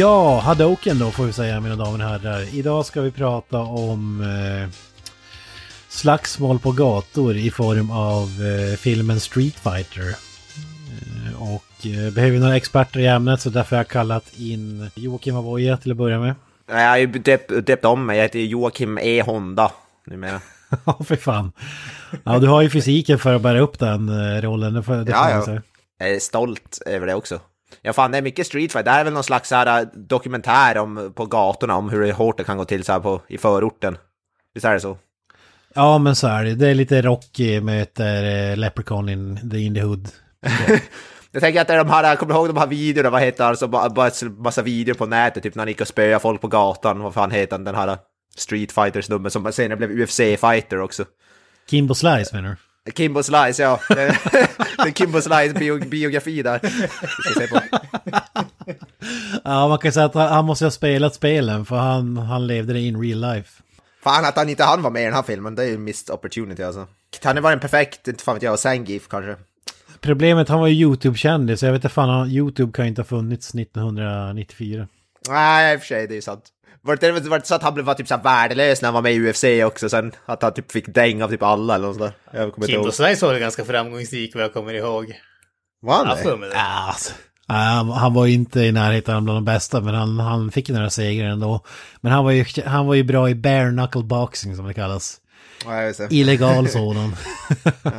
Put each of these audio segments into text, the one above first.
Ja, Hadoken då får vi säga mina damer och herrar. Idag ska vi prata om eh, slagsmål på gator i form av eh, filmen Street Fighter. Eh, och eh, behöver några experter i ämnet så därför har jag kallat in Joakim Avoya till att börja med. Jag har ju döpt, döpt om mig, jag heter Joakim E. Honda numera. Ja, för fan. Ja, du har ju fysiken för att bära upp den eh, rollen. Det får, det får Ja, ja. Jag är stolt över det också. Ja fan, det är mycket street fight. Det här är väl någon slags här, dokumentär om, på gatorna om hur hårt det kan gå till så här på, i förorten. Visst är det så? Ja, men så är det. Det är lite Rocky möter eh, Leprechaun in the, in the Hood. Jag tänker att det är de här, jag kommer ihåg de här videorna, vad heter alltså, bara, massa videor på nätet, typ när han gick och spöade folk på gatan, vad fan heter han, den här Street Fighters snubben som senare blev UFC-fighter också. Kimbo Slice menar du? Kimbo Slice, ja. Det Kimbo Slice bio, biografi där. Ja, man kan säga att han, måste ha spelat spelen för han, han levde det in real life. Fan att han inte han var med i den här filmen, det är ju missed opportunity alltså. Han hade varit en perfekt, inte fan vet jag, Zangief kanske. Problemet, han var ju YouTube-kändis, jag vet inte fan, YouTube kan ju inte ha funnits 1994. Nej, i och för sig, det är ju sant. Var det, var det så att han blev var typ så värdelös när han var med i UFC också, sen att han typ fick däng av typ alla eller något sånt där. Jag kommer inte Kimbo. Slice var väl ganska framgångsrik vad jag kommer ihåg. Var han har det? alltså. Han, var ju inte i närheten bland de bästa, men han, han fick några segrar ändå. Men han var ju, han var ju bra i bare knuckle boxing som det kallas. Ja. Illegal sådan.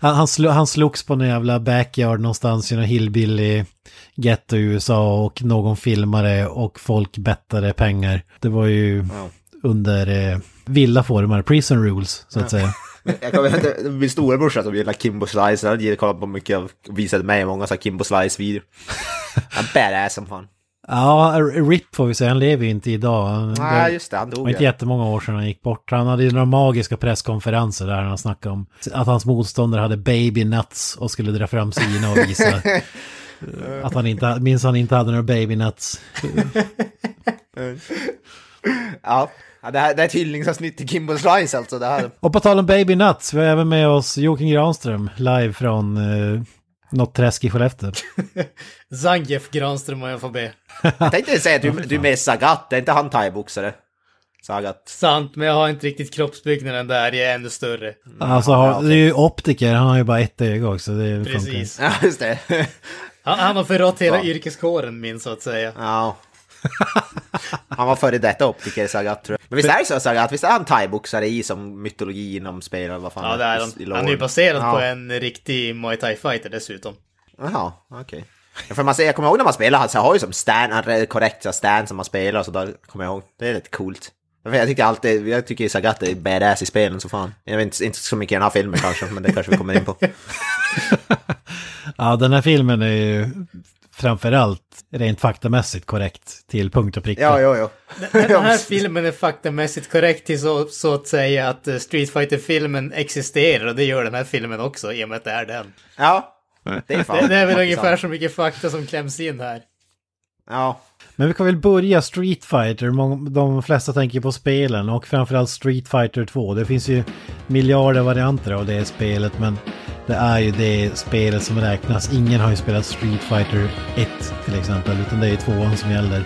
han, han, han slogs på en jävla backyard någonstans i någon hillbilly ghetto i USA och någon filmare och folk bettade pengar. Det var ju Ja. under eh, vilda former, prison rules så att säga. Jag kommer ihåg att min storebrorsa som gillar Kimbo Slice, han gillade kolla på mycket av, visade mig många så Kimbo Slice-videor. Han badass som fan. Ja, RIP får vi säga, han lever ju inte idag. Nej, just det, han Det dog var inte jättemånga år sedan han gick bort. Han hade ju några magiska presskonferenser där han snackade om att hans motståndare hade baby nuts och skulle dra fram sina och visa att han inte, minns han inte hade några baby nuts. Ja, ja det, här, det är ett hyllningsavsnitt till Kimbo Slice alltså. Det här. Och på tal om baby nuts, vi har även med oss Joakim Granström live från eh, något träsk i Skellefteå. Zangief Granström och jag får be. Jag tänkte säga att du, du är med Sagat, är inte han thaiboxare? Sagat. Sant, men jag har inte riktigt kroppsbyggnaden där, jag är ännu större. Alltså, har, det är ju optiker, han har ju bara ett öga också. Det funkar. Precis. Ja, just det. Han, han har förrått hela Ja. yrkeskåren min så att säga. Ja. Han var före detta optiker, Sagat tror jag. Men visst är det så Sagat, visst är han thaiboxare i som mytologi inom spel eller vad fan Ja, det är i han. Han är ju baserad ja. på en riktig Muay Thai-fighter dessutom. Jaha, okej. Ja, för man, ser- jag kommer ihåg när man spelar, han så har ju som han är korrekt så här stand som man spelar, så där kommer jag ihåg. Det är lite coolt. För Jag tycker alltid, jag tycker Sagat är badass i spelen så fan. Jag vet inte, inte så mycket i den här filmen kanske, men det kanske vi kommer in på. Ja, den här filmen är ju framförallt rent faktamässigt korrekt till punkt och pricka. Ja, ja, ja. Den den här filmen är faktamässigt korrekt till så, så att säga att eh, Street fighter filmen existerar och det gör den här filmen också i och med att det är den. Ja, det är fan. Det, det är väl ungefär så mycket fakta som kläms in här. Ja, Men vi kan väl börja Street Fighter. De flesta tänker på spelen och framförallt Street Fighter 2. Det finns ju miljarder varianter av det spelet men det är ju det spelet som räknas. Ingen har ju spelat Street Fighter 1 till exempel utan det är ju tvåan som gäller.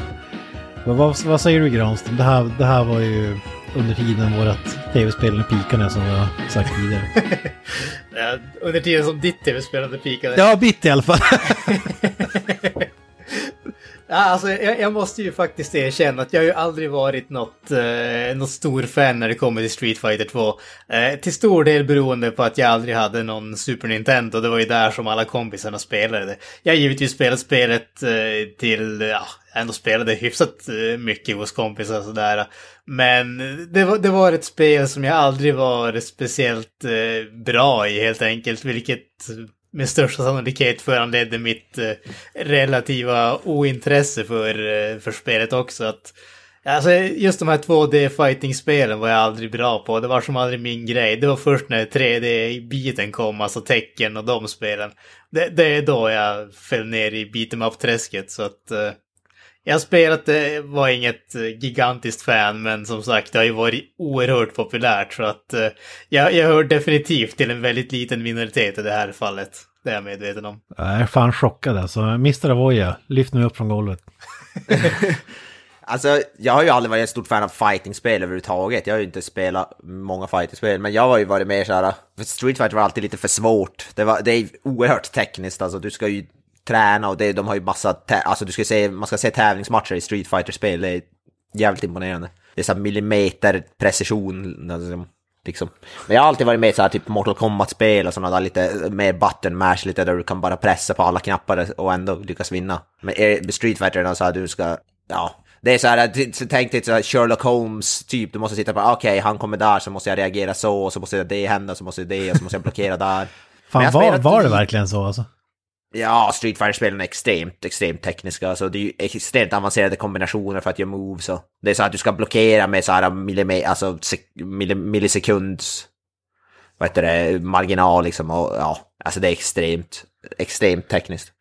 Vad, vad, vad säger du Granström? Det här, det här var ju under tiden vårat tv-spel pikade som vi har sagt tidigare. Under tiden som ditt tv-spelande pikade. Ja, bitt i alla fall. Ja, alltså, jag, jag måste ju faktiskt erkänna att jag har ju aldrig varit något, eh, något stor fan när det kommer till Street Fighter 2. Eh, till stor del beroende på att jag aldrig hade någon Super Nintendo. Det var ju där som alla kompisarna spelade det. Jag har givetvis spelat spelet eh, till, ja, ändå spelade hyfsat eh, mycket hos kompisar och sådär. Men det var, det var ett spel som jag aldrig var speciellt eh, bra i helt enkelt, vilket med största sannolikhet föranledde mitt eh, relativa ointresse för, eh, för spelet också. Att, alltså, just de här 2D-fighting-spelen var jag aldrig bra på. Det var som aldrig min grej. Det var först när 3D-biten kom, alltså tecken och de spelen. Det, det är då jag föll ner i beat'em up-träsket. Så att eh, jag har spelat det, var inget eh, gigantiskt fan, men som sagt, det har ju varit oerhört populärt. Så att eh, jag, jag hör definitivt till en väldigt liten minoritet i det här fallet. Det är jag medveten om. Jag är fan chockad alltså. Mr. Avoya, lyft mig upp från golvet. Alltså, jag har ju aldrig varit ett stort fan av fighting-spel överhuvudtaget. Jag har ju inte spelat många fighting-spel, men jag har ju varit mer såhär... För Street Fighter var alltid lite för svårt. Det, var, det är oerhört tekniskt, alltså du ska ju träna och det, de har ju massa... Alltså du ska se, man ska se tävlingsmatcher i Street Fighter-spel, det är jävligt imponerande. Det är så här millimeter precision, alltså, liksom. Men jag har alltid varit med i så här typ Mortal Kombat-spel och sådana där lite mer button mash, lite där du kan bara pressa på alla knappar och ändå lyckas vinna. Men är- Street Fighter är så här du ska, ja. Det är så här, tänk dig så här Sherlock Holmes typ, du måste sitta på, okej han kommer där så måste jag reagera så, och så måste det hända, så måste det, och så måste jag blockera där. Fan, var, spelat var det verkligen så alltså? Ja, Street Fighter-spelen är extremt, extremt tekniska. Alltså, det är ju extremt avancerade kombinationer för att göra moves. Och det är så att du ska blockera med så här alltså sek- milli- millisekunds vad heter det, marginal liksom. Och, ja, alltså det är extremt, extremt tekniskt.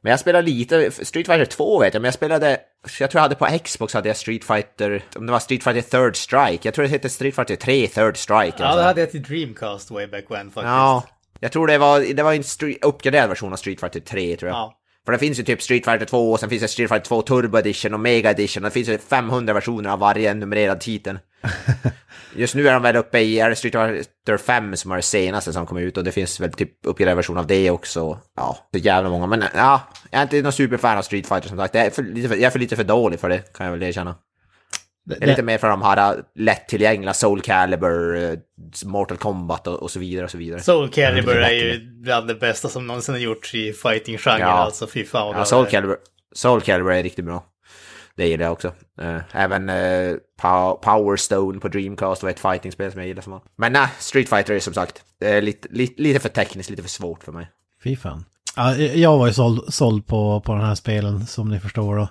Men jag spelade lite, Street Fighter 2 vet jag, men jag spelade, jag tror jag hade på Xbox hade jag Street Fighter, om det var Street Fighter Third Strike, jag tror det hette Street Fighter 3 Third Strike. Ja, alltså. det hade jag till Dreamcast way back when faktiskt. Ja, jag tror det var, det var en uppgraderad version av Street Fighter 3 tror jag. Ja. För det finns ju typ Street Fighter 2 och sen finns det Street Fighter 2 Turbo Edition och Mega Edition. Det finns ju 500 versioner av varje numrerad titel. Just nu är de väl uppe i, är Street Fighter 5 som är det senaste som kom ut och det finns väl typ uppgraderad version av det också. Ja, är jävla många. Men ja, jag är inte någon superfan av Street Fighter som sagt. Jag är för lite för, jag är för, lite för dålig för det, kan jag väl erkänna. Det, är lite mer för de här lättillgängliga Soul Calibur, eh, Mortal Kombat och, och så vidare och så vidare. Soul Calibur är ju bland det bästa som någonsin har gjorts i fighting-genren. Ja. Alltså fy fan vad Ja, Soul. Calibur, Soul Calibur är riktigt bra. Det gillar jag också. Eh, även Pow- Power Stone på Dreamcast var ett fightingspel som jag gillar som fan. Men nej, Street Fighter är som sagt lite, lite, lite för tekniskt, lite för svårt för mig. Fy fan. Ja, jag var ju såld, såld på, på den här spelen som ni förstår då.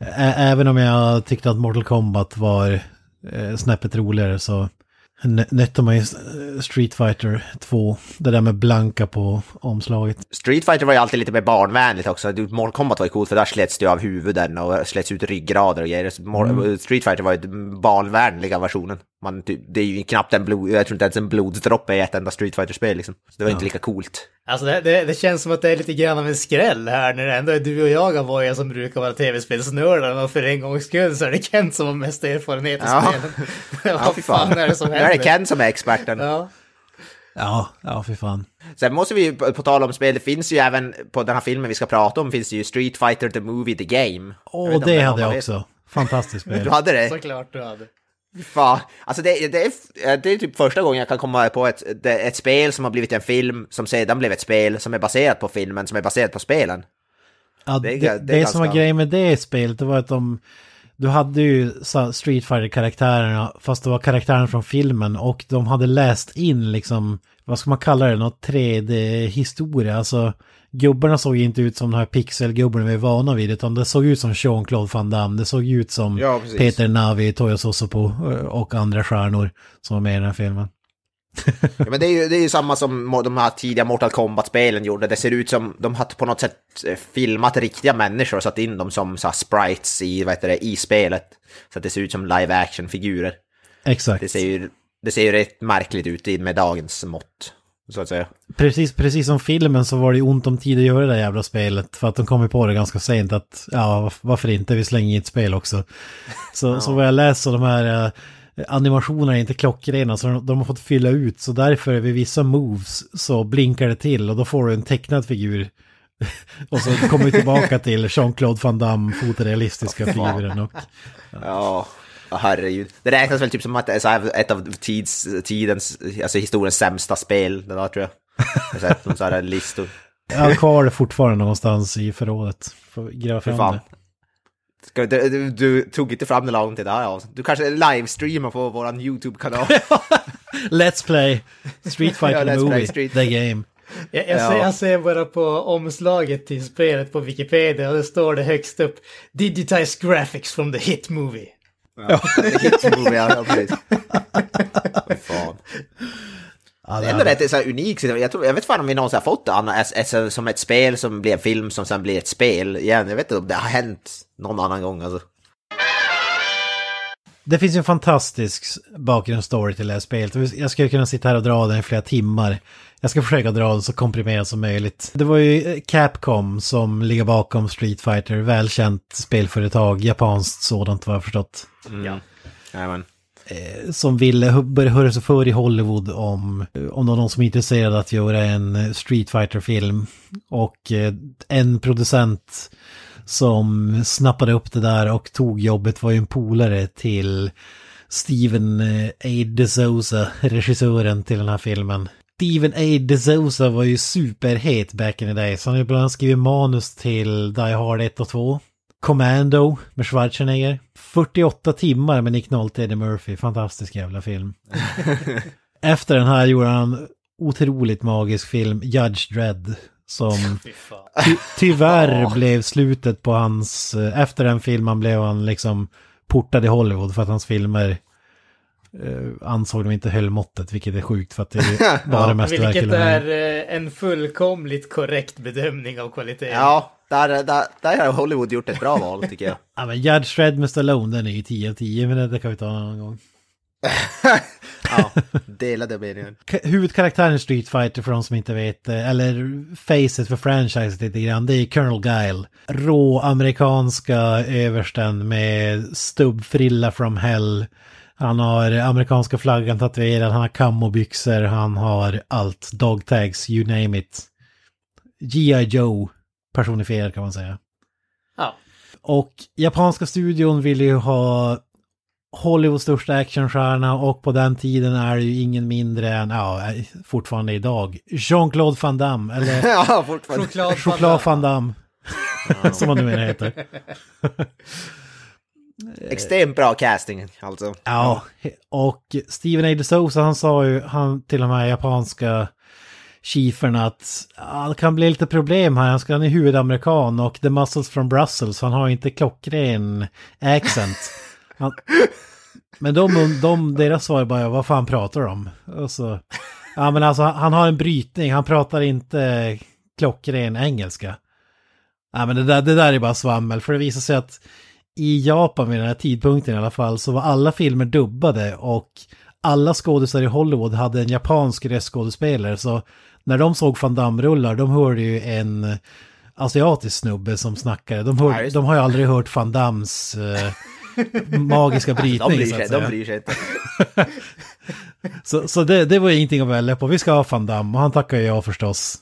Ä- Även om jag tyckte att Mortal Kombat var eh, snäppet roligare så nö- nötte man ju eh, Street Fighter 2. Det där med blanka på omslaget. Street Fighter var ju alltid lite mer barnvänligt också. Mortal Kombat var ju coolt för där slets du av huvuden och slets ut ryggrader och grejer. Mor- Street Fighter var ju den barnvänliga versionen. Man, typ- det är ju knappt en blod, jag tror inte ens en blodsdroppe i ett enda Street Fighter-spel liksom. Så det var inte lika coolt. Alltså det, det, det känns som att det är lite grann av en skräll här när det ändå är du och jag Avoya som brukar vara tv-spelsnördar och för en gångs skull så är det Kent som har mest erfarenhet i Ja. spelen. Ja, Vad fan är det som Nu händer? är det Ken som är experten. Ja. Ja, ja fy fan. Sen måste vi ju, på tal om spel, det finns ju även på den här filmen vi ska prata om, finns det ju Street Fighter The Movie The Game. Åh, det hade jag också. Fantastiskt spel. Du hade det? Såklart du hade. Fan. Alltså det, det, är, det är typ första gången jag kan komma på ett, ett spel som har blivit en film, som sedan blev ett spel, som är baserat på filmen, som är baserat på spelen. Ja, Det det, det, det är som var ganska- grejen med det spelet, det var att de... Du hade ju Street fighter karaktärerna fast det var karaktärerna från filmen och de hade läst in liksom, vad ska man kalla det, något 3D-historia. Alltså, gubbarna såg inte ut som de här pixelgubbarna vi är vana vid, utan det såg ut som Jean-Claude Van Damme, det såg ut som Ja. Peter Navi, Toyo Sosopo eh, och andra stjärnor som var med i den här filmen. Ja, men det är ju det är ju samma som de här tidiga Mortal Kombat-spelen gjorde. Det ser ut som de har på något sätt eh, filmat riktiga människor och satt in dem som så här, sprites i, vad heter det, i spelet. Så att det ser ut som live action-figurer. Exakt. Det ser ju, det ser ju rätt märkligt ut med dagens mått, så att säga. Precis, precis som filmen så var det ju ont om tid att göra det där jävla spelet. För att de kom ju på det ganska sent att, ja, varför inte, vi slänger i ett spel också. Så, så vad jag läst så de här eh, animationerna är inte klockrena, så de, de har fått fylla ut. Så därför vid vissa moves så blinkar det till och då får du en tecknad figur. och så kommer vi tillbaka till Jean-Claude Van Damme, fotorealistiska figuren. Och, Ja, ja, herregud. Det räknas väl typ som att det är ett av tids, tidens, alltså historiens sämsta spel, det där tror jag. Jag har sett någon sån här listor. jag har kvar det fortfarande någonstans i förrådet. Får gräva fram fan. det. Ska, du, du, du tog inte fram det långt till det här avsnittet. Du kanske livestreamar på våran YouTube-kanal. Let's play Street Fighter Ja, Movie, Street. the game. Jag, jag, Ja. ser, jag ser bara på omslaget till spelet på Wikipedia och det står det högst upp Digitized graphics from the hit movie. Hit-movie, ja, precis. Fan. Ja, Det är ändå rätt så här unikt. Jag, tror, jag vet fan om vi någonsin har fått det annars, alltså, som ett spel som blir film som sen blir ett spel igen. Jag vet inte om det har hänt någon annan gång alltså. Det finns ju en fantastisk bakgrundsstory till det här spelet. Jag skulle kunna sitta här och dra den i flera timmar. Jag ska försöka dra den så komprimerat som möjligt. Det var ju Capcom som ligger bakom Street Fighter, välkänt spelföretag, japanskt sådant vad jag förstått. Mm. Ja. Jajamän. Eh, som ville börja höra sig för i Hollywood om, om det var någon som är intresserad att göra en Street Fighter-film. Och eh, en producent som snappade upp det där och tog jobbet var ju en polare till Steven eh, A. DeSouza, regissören till den här filmen. Steven A. DeSouza var ju superhet back in the day, så han har ju bland annat skrivit manus till Die Hard 1 och 2. Commando med Schwarzenegger. 48 timmar med Nick Nolte Eddie Murphy, fantastisk jävla film. Efter den här gjorde han otroligt magisk film, Judge Dredd. Som ty tyvärr blev slutet på hans, eh, efter den filmen blev han liksom portad i Hollywood för att hans filmer eh, ansåg de inte höll måttet, vilket är sjukt för att det är bara mästerverk. Vilket är eh, en fullkomligt korrekt bedömning av kvalitet. Ja, där, där, där har Hollywood gjort ett bra val tycker jag. ja men Judge Shred med Stallone, den är ju 10 av 10, men det, kan vi ta en annan gång. ja, delade meningen. Huvudkaraktären i Street Fighter för de som inte vet, eh, eller facet för franchise lite grann, det är Colonel Guile. Rå amerikanska översten med stubbfrilla from hell. Han har amerikanska flaggan tatuerad, han har kammobyxor, han har allt. Dog tags, you name it. G.I. Joe personifierad kan man säga. Ja. Och japanska studion vill ju ha Hollywoods största actionstjärna och på den tiden är det ju ingen mindre än, ja, fortfarande idag, Jean-Claude Van Damme. Eller ja, fortfarande. Choklad, Choklad Van Damme. Som han numera heter. Extremt bra casting alltså. Ja, och Steven A. DeSouza han sa ju, han till de här japanska chiefen att ja, det kan bli lite problem här. Han ska han är huvudamerikan och The Muscles from Brussels. Han har inte klockren accent. Han, men de, de, deras svar är bara, vad fan pratar de om? Och så, ja men alltså han har en brytning, han pratar inte klockren engelska. Ja men det där, det där är bara svammel, för det visar sig att i Japan vid den här tidpunkten i alla fall så var alla filmer dubbade och alla skådespelare i Hollywood hade en japansk röstskådespelare så när de såg Van Damme-rullar de hörde ju en asiatisk snubbe som snackade. De, hör, de har ju aldrig hört Van Dammes eh, magiska brytning. de, bryr sig, de bryr sig inte. så så det, det var ingenting att välja på. Vi ska ha Van Damme och han tackar ja förstås.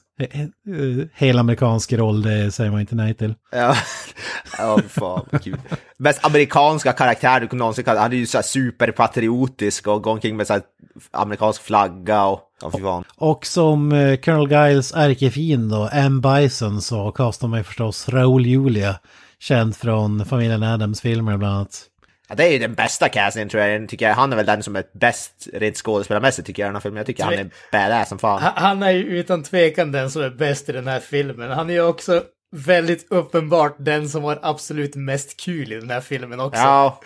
Hel amerikansk roll, det säger man inte nej till. Ja, ja fan vad kul. Mest amerikanska karaktär du någonsin kan, han är ju så här superpatriotisk och går omkring med så här amerikansk flagga och ja, fy fan. Och som eh, Colonel Giles ärkefiende då, M. Bison, så kastar man ju förstås Raoul Julia, känd från familjen Adams filmer bland annat. Ja, det är ju den bästa castingen tror jag. tycker jag. Han är väl den som är bäst rent skådespelarmässigt tycker jag i den här filmen. Jag tycker han är badass som fan. Han är ju utan tvekan den som är bäst i den här filmen. Han är ju också väldigt uppenbart den som har absolut mest kul i den här filmen också. Ja.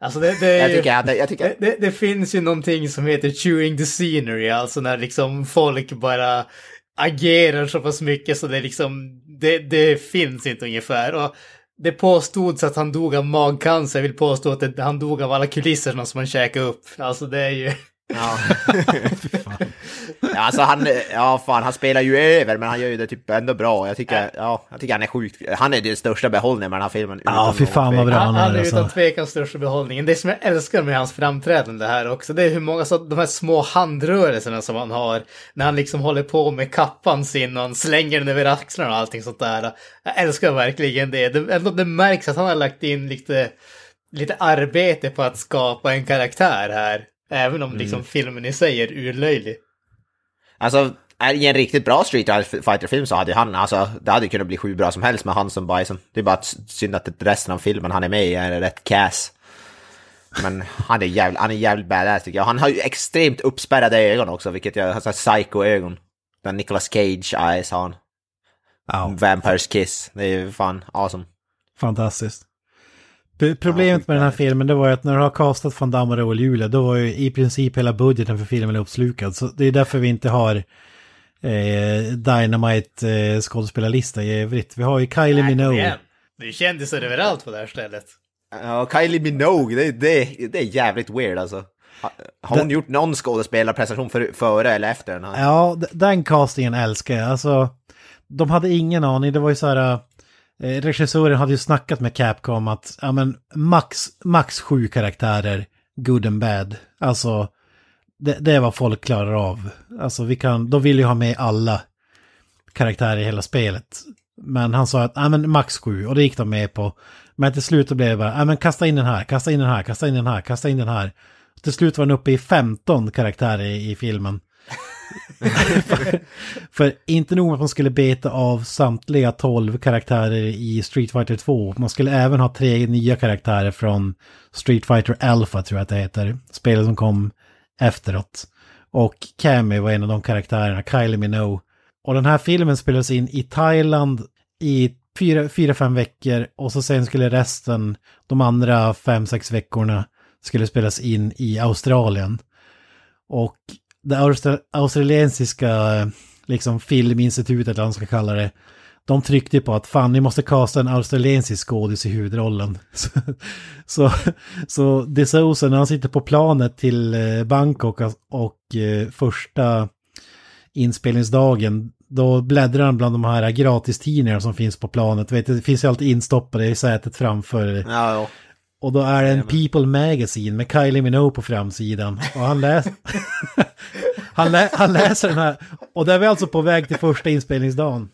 Alltså det, det, jag tycker, jag, jag tycker... Det, det, finns ju någonting som heter chewing the scenery, alltså när liksom folk bara agerar så pass mycket så det liksom, det, det finns inte ungefär. Och det påstods att han dog av magcancer. Jag vill påstå att det, han dog av alla kulisserna som han käkade upp. Alltså det är ju... Ja. ja, alltså han, ja fan, han spelar ju över men han gör ju det typ ändå bra. Jag tycker, ja, jag tycker han är sjukt, han är den största behållningen med den här filmen. Ja, fy fan vad bra han är. Han är utan alltså. tvekan största behållningen. Det som jag älskar med hans framträdande här också, det är hur många, så, de här små handrörelserna som han har. När han liksom håller på med kappan sin och han slänger den över axlarna och allting sånt där. Jag älskar verkligen det. Det, ändå, det märks att han har lagt in lite, lite arbete på att skapa en karaktär här. Även om liksom mm. filmen i sig är urlöjlig. Alltså, i en riktigt bra Street Fighter-film så hade han, alltså, det hade kunnat bli sju bra som helst med han som Bison. Det är bara synd att resten av filmen han är med i är rätt cass. Men han är jävligt, han är jävligt badass tycker jag. Han har ju extremt uppspärrade ögon också, vilket jag, alltså psycho-ögon. Den Nicolas Cage eyes har han. Oh. Vampires Kiss, det är ju fan awesome. Fantastiskt. Problemet med den här filmen det var ju att när du har castat Van Damme och Raoul Julia då var ju i princip hela budgeten för filmen uppslukad. Så det är därför vi inte har eh, Dynamite eh, skådespelarlista i övrigt. Vi har ju Kylie Minogue. Det är kändisar överallt på det här stället. Ja, Kylie Minogue, det, det, det är jävligt weird alltså. Har- Har hon gjort någon skådespelarprestation för, före eller efter den här? Ja, den castingen älskar jag. Alltså, de hade ingen aning. Det var ju så här... Eh, regissören hade ju snackat med Capcom att ja, men max, max sju karaktärer, good and bad. Alltså, det, det är vad folk klarar av. Alltså, vi kan, de vill ju ha med alla karaktärer i hela spelet. Men han sa att ja, men max sju och det gick de med på. Men till slut blev det bara, ja, men kasta in den här, kasta in den här, kasta in den här, kasta in den här. Till slut var den uppe i 15 karaktärer i, i filmen för, för inte nog med att man skulle beta av samtliga 12 karaktärer i Street Fighter 2. Man skulle även ha tre nya karaktärer från Street Fighter Alpha tror jag att det heter. Spelet som kom efteråt. Och Cammy var en av de karaktärerna, Kylie Minogue. Och den här filmen spelades in i Thailand i fyra, fyra, fem veckor och så sen skulle resten, de andra fem, sex veckorna, skulle spelas in i Australien. Och det austra- australiensiska eh, liksom, filminstitutet, eller vad man ska kalla det, de tryckte på att fan, ni måste kasta en australiensisk skådis i huvudrollen. Så, så, så DeSouza, när han sitter på planet till eh, Bangkok alltså, och, och första inspelningsdagen, då bläddrar han bland de här gratistidningarna som finns på planet. Vet, det finns ju alltid instoppade i sätet framför. Ja, ja. Och då är det en People Magazine med Kylie Minogue på framsidan. Och han, läs han, lä han läser den här, och där är vi alltså på väg till första inspelningsdagen.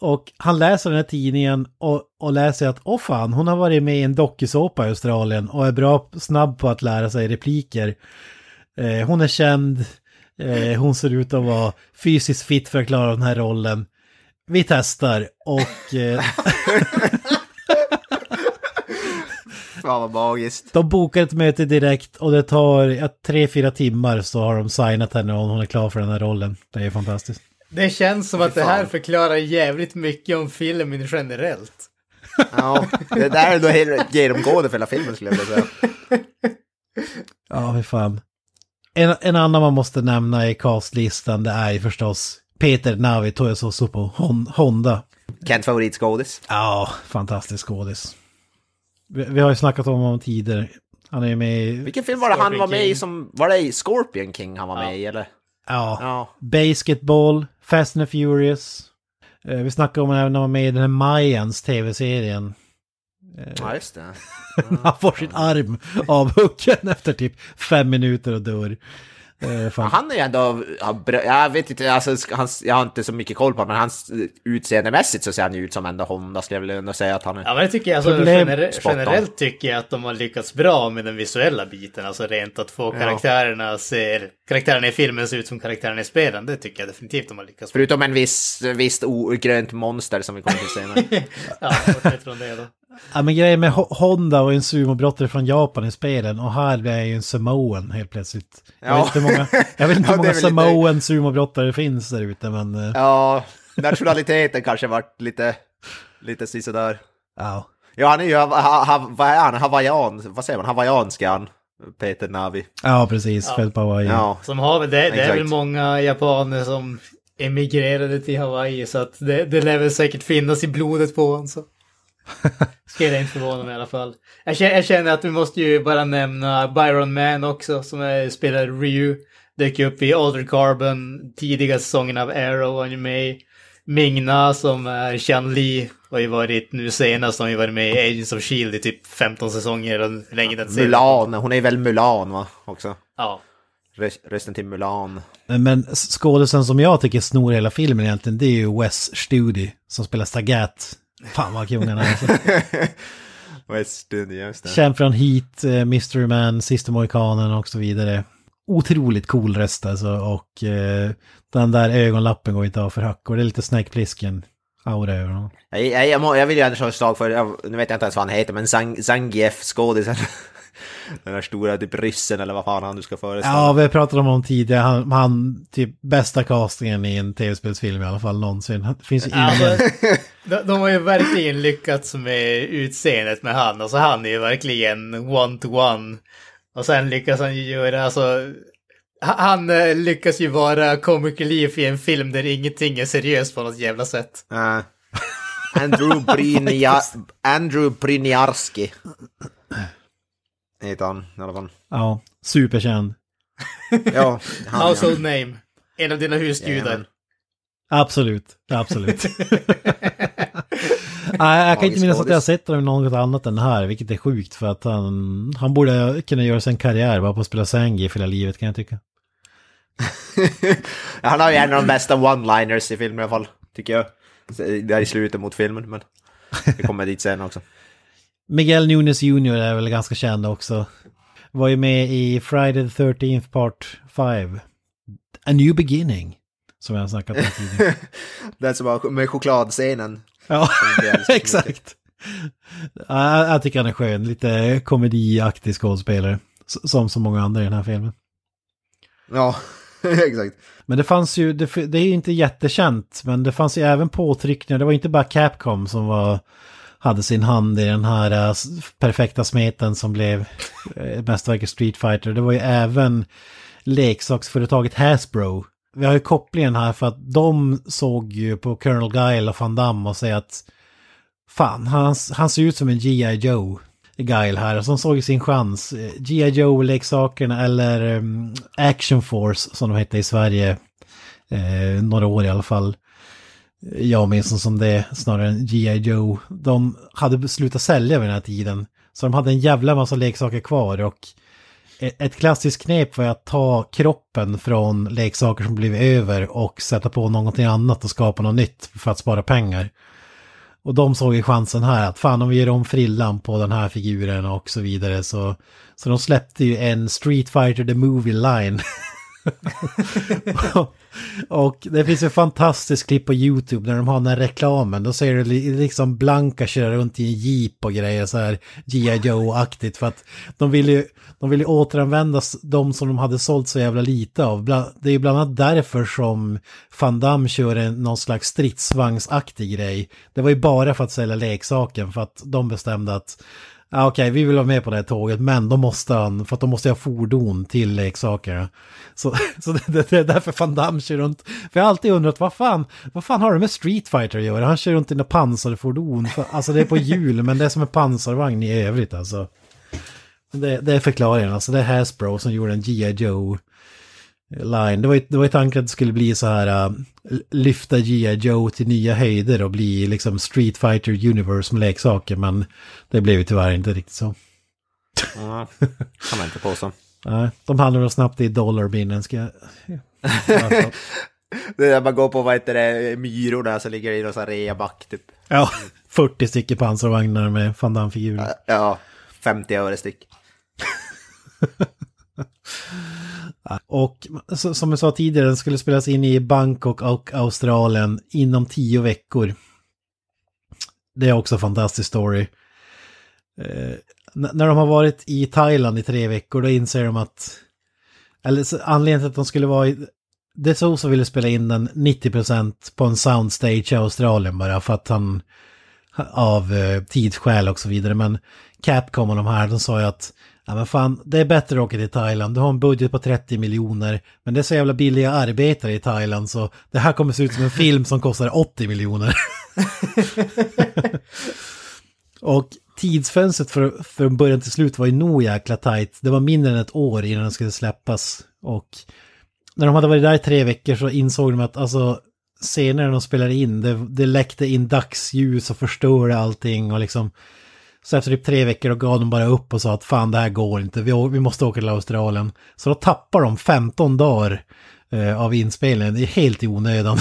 Och han läser den här tidningen och, och läser att åh fan, hon har varit med i en dokusåpa i Australien och är bra snabb på att lära sig repliker. Eh, hon är känd, eh, hon ser ut att vara fysiskt fit för att klara den här rollen. Vi testar och eh, Fan vad magiskt. De bokar ett möte direkt och det tar ja, tre, fyra timmar så har de signat henne och hon är klar för den här rollen. Det är fantastiskt. Det känns som att det här förklarar jävligt mycket om filmen generellt. Ja, det där är då helt genomgående för hela filmen skulle jag vilja säga. Ja, hur fan. En, en annan man måste nämna i castlistan det är ju förstås Peter Navi Toyososo på Hon- Honda. Kent favoritskådis. Ja, fantastisk skådis. Vi, vi har ju snackat om honom tidigare. Han är ju med i... Vilken film var det han Scorpion var med i King. som... Var det i Scorpion King han var med i eller? Ja, Ja. Basketball, Fast and the Furious. Eh, Vi snackade om även när han var med i den här Mayans tv-serien. Ja, just det. Han får sin arm avhuggen efter typ fem minuter och dör. Eh, han är ändå... Jag vet inte, alltså, jag har inte så mycket koll på honom, men hans utseendemässigt så ser han ju ut som ändå Honda skulle jag ändå säga att han är. Ja men det tycker jag, alltså, gener generellt tycker jag att de har lyckats bra med den visuella biten. Alltså rent att få Ja. karaktärerna ser, karaktärerna i filmen ser ut som karaktärerna i spelen. Det tycker jag definitivt de har lyckats med. Förutom en viss, visst grönt monster som vi kommer till senare. Ja, från det då. Ja, men grejen med Ho- Honda och en sumobrottare från Japan i spelen och här jag ju en samoan helt plötsligt. Jag Ja. vet inte hur många, jag vet inte Ja, är många väl lite- samoan sumobrottare det finns där ute men eh, ja, nationaliteten kanske varit lite, lite sisådär. ja. Ja, han är ju, ha, ha, vad är han, hawaiian, vad säger man, hawaiiansk är han, Peter Navi. Ja, precis. Ja. Född på Hawaii. Ja, Som har det, det är väl många japaner som emigrerade till Hawaii så att det, det lär väl säkert finnas i blodet på honom. Så. Skulle jag inte förvåna mig i alla fall. Jag känner, jag känner att vi måste ju bara nämna Byron Man också som är, spelar Ryu. Dök upp i Altered Carbon, tidiga säsongen av Arrow, han är med Mingna som är Chan Li. Har ju varit nu senast, har ju varit med i Agents of Shield i typ 15 säsonger eller länge den serien- Mulan, hon är väl Mulan va, också. Ja. Röst- Rösten till Mulan. Men- skådisen som jag tycker snor hela filmen egentligen det är ju Wes Studi som spelar Sagat. Fan vad kung han är. Alltså. Western, just det. Känd från Heat, eh, Mystery Man, Sista Mohikanen och så vidare. Otroligt cool röst alltså och eh, den där ögonlappen går inte av för hack och det är lite Snake Plissken aura över honom. Jag, jag, jag, vill ju ändå slå ett slag för, jag, nu vet jag inte ens vad han heter, men Zang, Zangief skådisen. Den där stora typ ryssen eller vad fan han nu ska föreställa. Ja, vi pratat om honom tidigare. Han, han typ bästa castingen i en tv-spelsfilm i alla fall någonsin. Det finns ju ingen. Alltså, de, de har ju verkligen lyckats med utseendet med han. Alltså han är ju verkligen one-to-one. Och sen lyckas han ju göra, alltså... ha- Han eh, lyckas ju vara comic relief i en film där ingenting är seriöst på något jävla sätt. Uh, Andrew, Brynia, Andrew Bryniarski. Heter han i alla fall. Ja, superkänd. Ja, han, ja. Household name. En av dina husgudar. Jajamän. Absolut, absolut. Nej, jag kan inte minnas att jag sett honom i något annat än här, vilket är sjukt för att han, han borde kunna göra sig en karriär bara på att spela Zangief hela livet kan jag tycka. han har ju en av de bästa one-liners i filmen i alla fall, tycker jag. Det är i slutet mot filmen, men vi kommer dit sen också. Miguel Nunes Jr är väl ganska känd också. Var ju med i Friday the 13th Part 5. A New Beginning. Som jag har snackat om tidigare. Den som var med chokladscenen. Ja, exakt. Ja, jag tycker han är skön. Lite komediaktig skådespelare. Som så många andra i den här filmen. Ja, exakt. Men det fanns ju, det, det är ju inte jättekänt, men det fanns ju även påtryckningar. Det var inte bara Capcom som var, hade sin hand i den här eh, perfekta smeten som blev eh, mästerverket Street Fighter. Det var ju även leksaksföretaget Hasbro. Vi har ju kopplingen här för att de såg ju på Colonel Guile och Van Damme och säger att fan, han, han ser ut som en G.I. Joe. Guile här, som såg sin chans. Eh, G.I. Joe-leksakerna eller um, Action Force som de hette i Sverige. Eh, några år i alla fall. Jag minns som det snarare än G.I. Joe. De hade slutat sälja vid den här tiden. Så de hade en jävla massa leksaker kvar och e-, ett klassiskt knep var att ta kroppen från leksaker som blivit över och sätta på någonting annat och skapa något nytt för att spara pengar. Och de såg ju chansen här att fan om vi gör om frillan på den här figuren och så vidare så, så de släppte ju en Street Fighter The Movie Line. och det finns ett fantastiskt klipp på YouTube när de har den här reklamen. Då ser du liksom Blanka köra runt i en jeep och grejer så här G.I. Joe-aktigt. För att de vill ju, de vill ju återanvända de som de hade sålt så jävla lite av. Det är ju bland annat därför som Van Damme kör en, någon slags stridsvagnsaktig grej. Det var ju bara för att sälja leksaken för att de bestämde att Ja, Okej, vi vill vara med på det här tåget, men då måste han, för att de måste ha fordon till leksaker. Så, så det, det är därför Van Damme kör runt. För jag har alltid undrat, vad fan, vad fan har det med Street Fighter att göra? Han kör runt i några pansarfordon. För, alltså det är på hjul, men det är som en pansarvagn i övrigt alltså. Det, det är förklaringen, alltså det är Hasbro som gjorde en G.I. Joe line. Det var ju, det var ju tanken att det skulle bli så här, uh, lyfta G.I. Joe till nya höjder och bli liksom Street Fighter Universe med leksaker, men det blev ju tyvärr inte riktigt så. Ja, kan man inte påstå. Nej, de handlar nog snabbt i dollarbinnen ska jag... Alltså, Det är där man går på, vad heter det, myror där så ligger det i någon sån reaback typ. ja, 40 stycken pansarvagnar med Van Damme-figurer. Ja, 50 öre styck. Och som jag sa tidigare, den skulle spelas in i Bangkok och Australien inom tio veckor. Det är också en fantastisk story. Eh, när de har varit i Thailand i tre veckor, då inser de att... Eller anledningen till att de skulle vara i... Det är så som ville spela in den 90% på en soundstage i Australien bara för att han... Av eh, tidsskäl och så vidare. Men Capcom och de här, de sa ju att Ja men fan, det är bättre att åka till Thailand. Du har en budget på 30 miljoner. Men det är så jävla billiga arbetare i Thailand så det här kommer se ut som en film som kostar 80 miljoner. och tidsfönstret för, från början till slut var ju nog jäkla tajt. Det var mindre än ett år innan den skulle släppas. Och när de hade varit där i tre veckor så insåg de att alltså scener de spelade in, det, det läckte in dagsljus och förstörde allting och liksom så efter typ tre veckor då gav de bara upp och sa att fan det här går inte, vi, vi måste åka till Australien. Så då tappar de 15 dagar eh, av inspelningen, det är helt i onödan.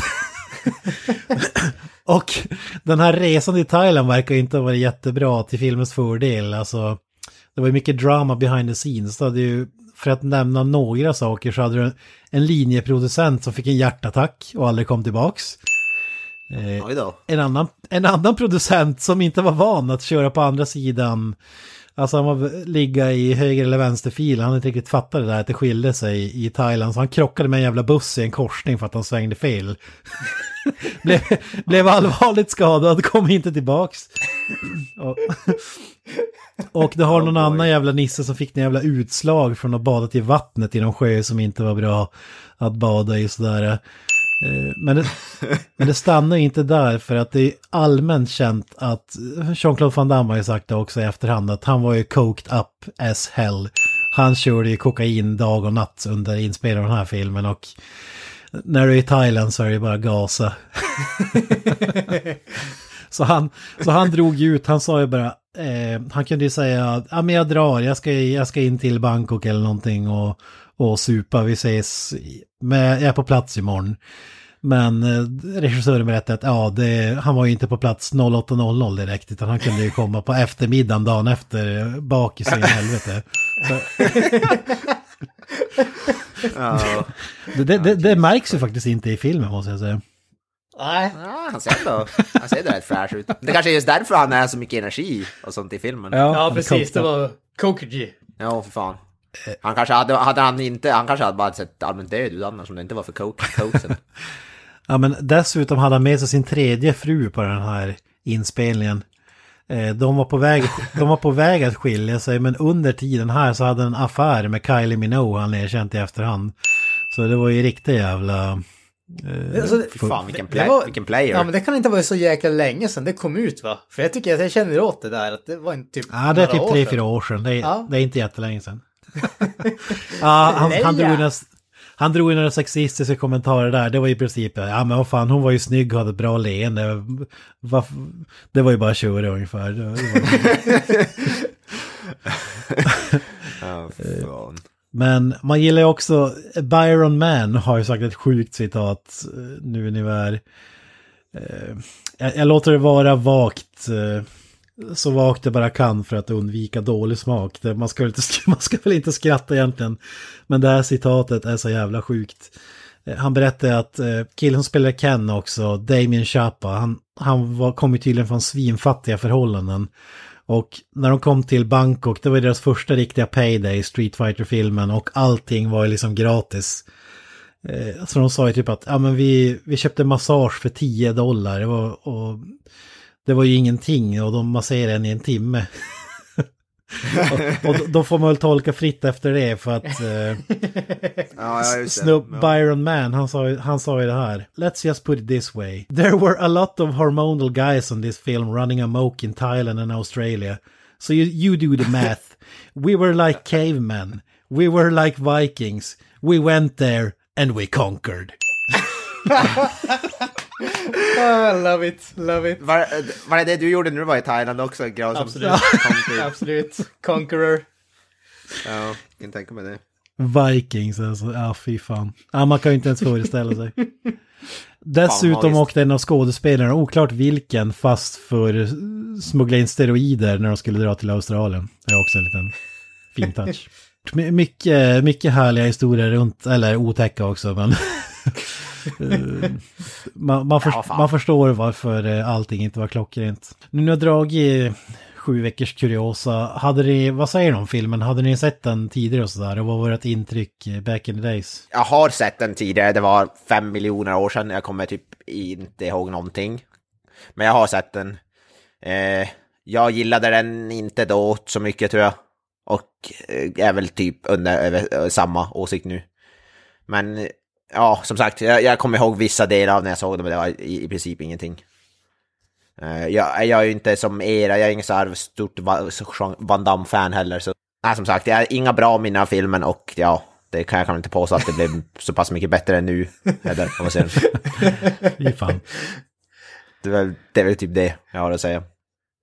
och den här resan till Thailand verkar inte ha varit jättebra till filmens fördel. Alltså, det var ju mycket drama behind the scenes. Det hade ju, för att nämna några saker så hade du en linjeproducent som fick en hjärtattack och aldrig kom tillbaks. Eh, en annan, en annan producent som inte var van att köra på andra sidan. Alltså han var ligga i höger eller vänsterfil. Han hade inte riktigt fattat det där att det skilde sig i Thailand. Så han krockade med en jävla buss i en korsning för att han svängde fel. blev, blev allvarligt skadad, kom inte tillbaks. och, och det har Oh någon boy. annan jävla nisse som fick en jävla utslag från att bada i vattnet i någon sjö som inte var bra att bada i sådär. Eh, men det, men det stannar inte där för att det är allmänt känt att Jean-Claude Van Damme har ju sagt det också i efterhand att han var ju coked up as hell. Han körde ju kokain dag och natt under inspelningen av den här filmen och när du är i Thailand så är det bara gasa. så, han, så han drog ju ut, han sa ju bara, eh, han kunde ju säga, att men jag drar, jag ska, jag ska in till Bangkok eller någonting och, och supa, vi ses, men jag är på plats imorgon. Men eh, regissören berättade att ja, det, han var ju inte på plats 08.00 direkt, utan han kunde ju komma på eftermiddagen dagen efter, bakis i helvete. Ja, det, det, det, det märks ju faktiskt inte i filmen måste jag säga. Nej. ja han ser ändå, han ser ändå rätt fräsch ut. Det kanske är just därför han är så mycket energi och sånt i filmen. Ja, Ja, precis. Det var Kokuji. för fan. Han kanske hade, hade han inte, han kanske hade bara sett allmänt död ut annars om det inte var för coke, cokesen. Ja, men dessutom hade han med sig sin tredje fru på den här inspelningen. Eh, De var, på väg, de var på väg att skilja sig, men under tiden här så hade han en affär med Kylie Minogue, han erkänt i efterhand. Så det var ju riktigt jävla... Eh, Alltså, fan vilken, Det play, var- vilken player. Ja, men det kan inte vara så jäkla länge sedan det kom ut va? För jag tycker att jag känner åt det där, att det var inte typ Ja, det är typ tre, fyra år sedan. Det är, Ja. det är inte jättelänge sedan. Ja, han, han, drog några, han drog några sexistiska kommentarer där. Det var i princip, ja men vad fan, hon var ju snygg och hade ett bra leende. Det var ju bara tjura ungefär. Det var- det var- Ja, fan. Men man gillar ju också, Byron Mann har ju sagt ett sjukt citat eh, nu ungefär. Eh, jag, jag låter det vara vagt, eh, så vagt det bara kan för att undvika dålig smak. Man, ska väl inte, man ska väl inte skratta egentligen. Men det här citatet är så jävla sjukt. Eh, han berättade att eh, killen som spelar Ken också, Damien Chapa, han, han var, kom ju tydligen från svinfattiga förhållanden. Och när de kom till Bangkok, det var deras första riktiga payday, Street fighter filmen och allting var ju liksom gratis. Eh, så de sa ju typ att ja, men vi, vi köpte massage för 10 dollar och, och det var ju ingenting och de masserade en i en timme. och, och då får man väl tolka fritt efter det för att eh, Ja. Snoop Ja. Byron Man, han sa, han sa ju det här. Let's just put it this way. There were a lot of hormonal guys on this film running amok in Thailand and Australia. So you, you do the math. We were like cavemen. We were like Vikings. We went there and we conquered. Ah, love it, love it. Var, var det det du gjorde när du var i Thailand också? Absolut. Absolut. Conqueror. Ja, jag kan tänka mig det. Vikings alltså, ja fy fan. Ja, man kan ju inte ens föreställa sig. Dessutom magiskt. åkte en av skådespelarna, oklart vilken, fast för smuggla in steroider när de skulle dra till Australien. Det är också en liten fin touch. My- Mycket, mycket härliga historier runt, eller otäcka också, men... Eh, man, man, först, Ja, man förstår varför eh, allting inte var klockrent. Nu när jag dragit sju veckors kuriosa, hade ni, vad säger ni om filmen? Hade ni sett den tidigare och sådär? Och vad var ert intryck eh, back in the days? Jag har sett den tidigare, det var fem miljoner år sedan, jag kommer typ inte ihåg någonting. Men jag har sett den. Eh, jag gillade den inte då så mycket tror jag. Och är väl typ under över, samma åsikt nu. Men ja, som sagt, jag, jag kommer ihåg vissa delar av när jag såg den, men det var i, i princip ingenting. Eh, jag, jag är ju inte som er, jag är ingen så här stort Van Damme-fan heller. Så, nej, som sagt, jag har inga bra minnen av filmen och ja, det kan jag kan inte påstå att det blev så pass mycket bättre än nu. Eller, om man säger. Det, är väl, det är väl typ det jag har att säga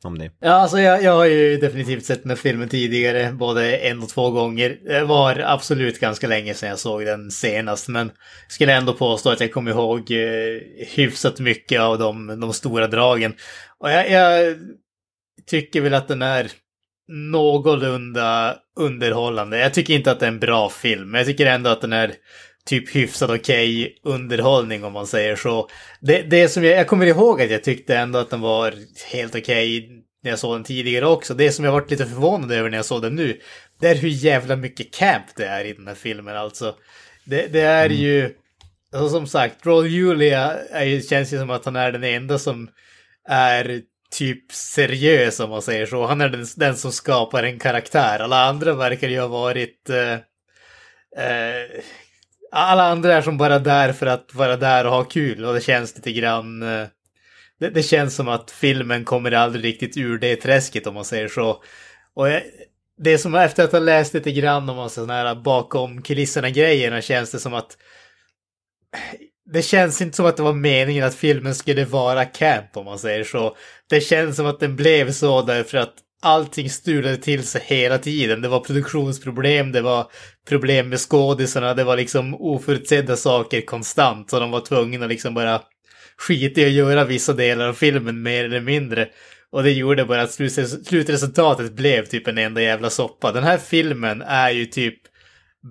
om det. Ja, alltså jag, jag har ju definitivt sett den här filmen tidigare, både en och två gånger. Det var absolut ganska länge sedan jag såg den senast, men skulle ändå påstå att jag kommer ihåg eh, hyfsat mycket av de, de stora dragen. Och jag, jag tycker väl att den är någorlunda underhållande. Jag tycker inte att det är en bra film, men jag tycker ändå att den är typ hyfsat okej underhållning om man säger så. Det, det som jag, jag kommer ihåg att jag tyckte ändå att den var helt okej när jag såg den tidigare också. Det som jag varit lite förvånad över när jag såg den nu, det är hur jävla mycket camp det är i den här filmen alltså. Det, det är ju, alltså som sagt, Roll Julia är känns ju som att han är den enda som är typ seriös om man säger så. Han är den, den som skapar en karaktär. Alla andra verkar ju ha varit... Eh, eh, alla andra är som bara där för att vara där och ha kul och det känns lite grann... Eh, det, det känns som att filmen kommer aldrig riktigt ur det träsket om man säger så. Och jag, det som efter att ha läst lite grann om alltså, sådana här bakom kulisserna-grejerna känns det som att det känns inte som att det var meningen att filmen skulle vara camp om man säger så. Det känns som att den blev så därför att allting stulade till sig hela tiden. Det var produktionsproblem, det var problem med skådisarna, det var liksom oförutsedda saker konstant. Så de var tvungna liksom bara skita i att göra vissa delar av filmen mer eller mindre. Och det gjorde bara att slutresultatet blev typ en enda jävla soppa. Den här filmen är ju typ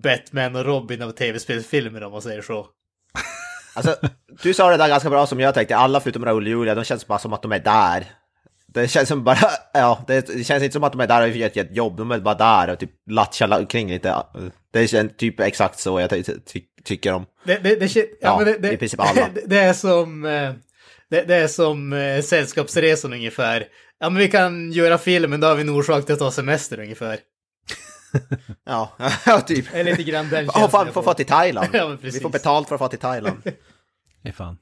Batman och Robin av tv-spelsfilmer om man säger så. Alltså, du sa det där ganska bra som jag tänkte, alla förutom Raoul och Julia, de känns bara som att de är där. Det känns som bara, ja, det, det känns inte som att de är där och gör ett, ett jobb, de är bara där och typ latchar kring lite. Det känns typ exakt så jag ty ty tycker om. Det, det, det, ja, Ja, men det, det, i princip alla. Det, det är som, eh, det, det är som eh, Sällskapsresan ungefär. Ja, men vi kan göra filmen, då har vi en orsak till att ta semester ungefär. Ja, ja typ. Det är lite grann den fan, känslan vi jag får få till Thailand. Ja, men vi får betalt för att få till Thailand. Det är fan.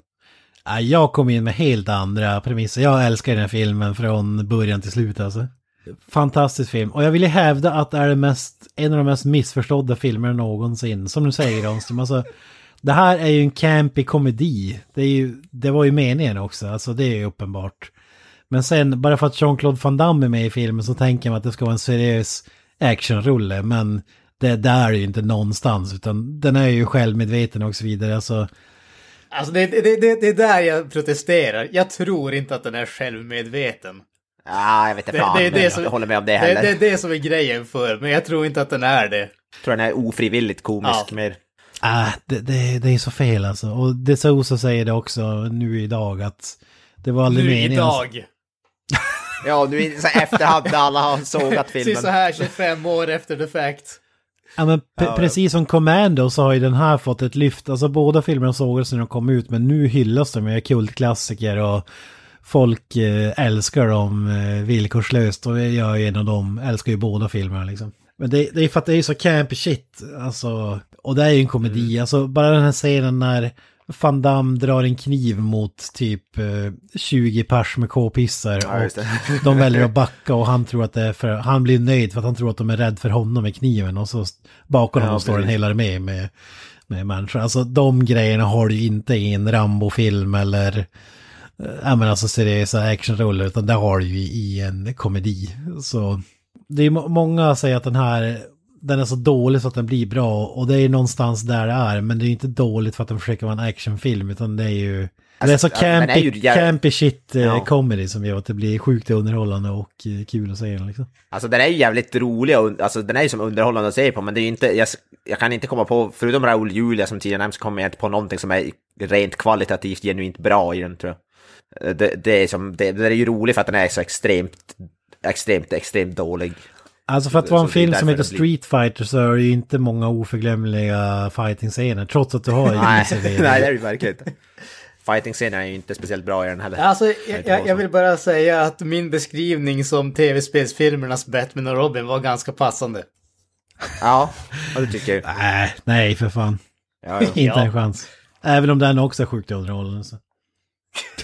Jag kom in med helt andra premisser. Jag älskar den här filmen från början till slut alltså. Fantastisk film. Och jag vill ju hävda att det är mest, en av de mest missförstådda filmerna någonsin. Som du säger Ronström. alltså. Det här är ju en campy komedi. Det, är ju, det var ju meningen också, alltså det är ju uppenbart. Men sen, bara för att Jean-Claude Van Damme är med i filmen så tänker man att det ska vara en seriös actionrulle. Men det där är ju inte någonstans, utan den är ju självmedveten och så vidare. Alltså, Alltså det, det, det, det är där jag protesterar. Jag tror inte att den är självmedveten. Ja, jag vet inte Det, fan, det, det, jag som, håller med om det heller. det är det som är grejen för men jag tror inte att den är det. Jag tror den är ofrivilligt komisk Ja. mer. Äh, det, det, det är så fel alltså. Och det Sosa säger det också nu idag att det var aldrig Nu meningen. alltså. idag. Ja, nu i efterhand när alla har sågat filmen. så här 25 år efter the fact. Ja, men Ja, precis som Commando så har ju den här fått ett lyft. Alltså båda filmerna sågades när de kom ut men nu hyllas de med kultklassiker och folk eh, älskar dem eh, villkorslöst. Och jag är en av dem, älskar ju båda filmerna liksom. Men det, det är för att det är så campy shit, alltså. Och det är ju en komedi, alltså bara den här scenen när Van Damme drar en kniv mot typ eh, 20 pers med k-pissar. Ja, och de väljer att backa och han tror att det är för, han blir nöjd för att han tror att de är rädd för honom med kniven och så bakom Ja, honom står en hel armé med, med människor. Alltså de grejerna har du inte i en Rambo-film eller eh, ja men alltså seriösa actionroller utan det har du ju i en komedi. Så det är må- många säger att den här den är så dålig så att den blir bra och det är någonstans där det är men det är inte dåligt för att den försöker vara en actionfilm utan det är ju det är så Alltså, den är campy, ju campy shit eh, Ja. comedy som gör att det blir sjukt underhållande och eh, kul att se den liksom. Alltså den är ju jävligt rolig och alltså den är ju som underhållande att se på men det är ju inte, jag, jag kan inte komma på, förutom Raoul Julia som tidigare nämnts, kommer jag inte på någonting som är rent kvalitativt genuint bra i den tror jag. Eh, Det, det är som, det, det är ju roligt för att den är så extremt, extremt, extremt dålig. Alltså för att vara en det film som heter det Street Fighter så är det ju inte många oförglömliga fighting-scener trots att du har Nej, nej det är det verkligen inte. Fighting-scenen är ju inte speciellt bra i den heller. Alltså, jag, jag, jag vill bara säga att min beskrivning som tv-spelsfilmernas Batman och Robin var ganska passande. Ja, vad du tycker. Nej, nej för fan. Ja, ja. Inte Ja. en chans. Även om den också är sjukt underhållande. Så.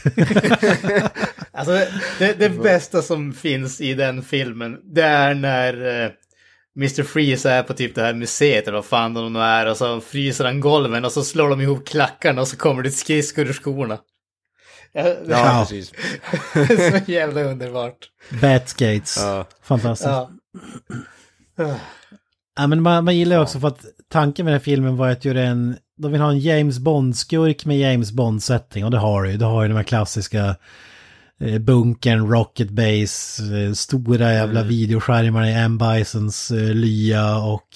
Alltså, det, det bästa som finns i den filmen, det är när eh, Mr. Freeze är på typ det här museet eller vad fan de nu är och så fryser han golven och så slår de ihop klackarna och så kommer det skridskor ur skorna. Ja, precis. så jävla underbart. Batskates. Ja. Fantastiskt. Ja. Ja, men man, man gillar ju också för att tanken med den här filmen var att göra en... De vill ha en James Bond-skurk med James Bond-setting och det har du ju. Du har ju de här klassiska eh, bunkern, Rocket Base, eh, stora jävla videoskärmarna i M. Bisons eh, lya och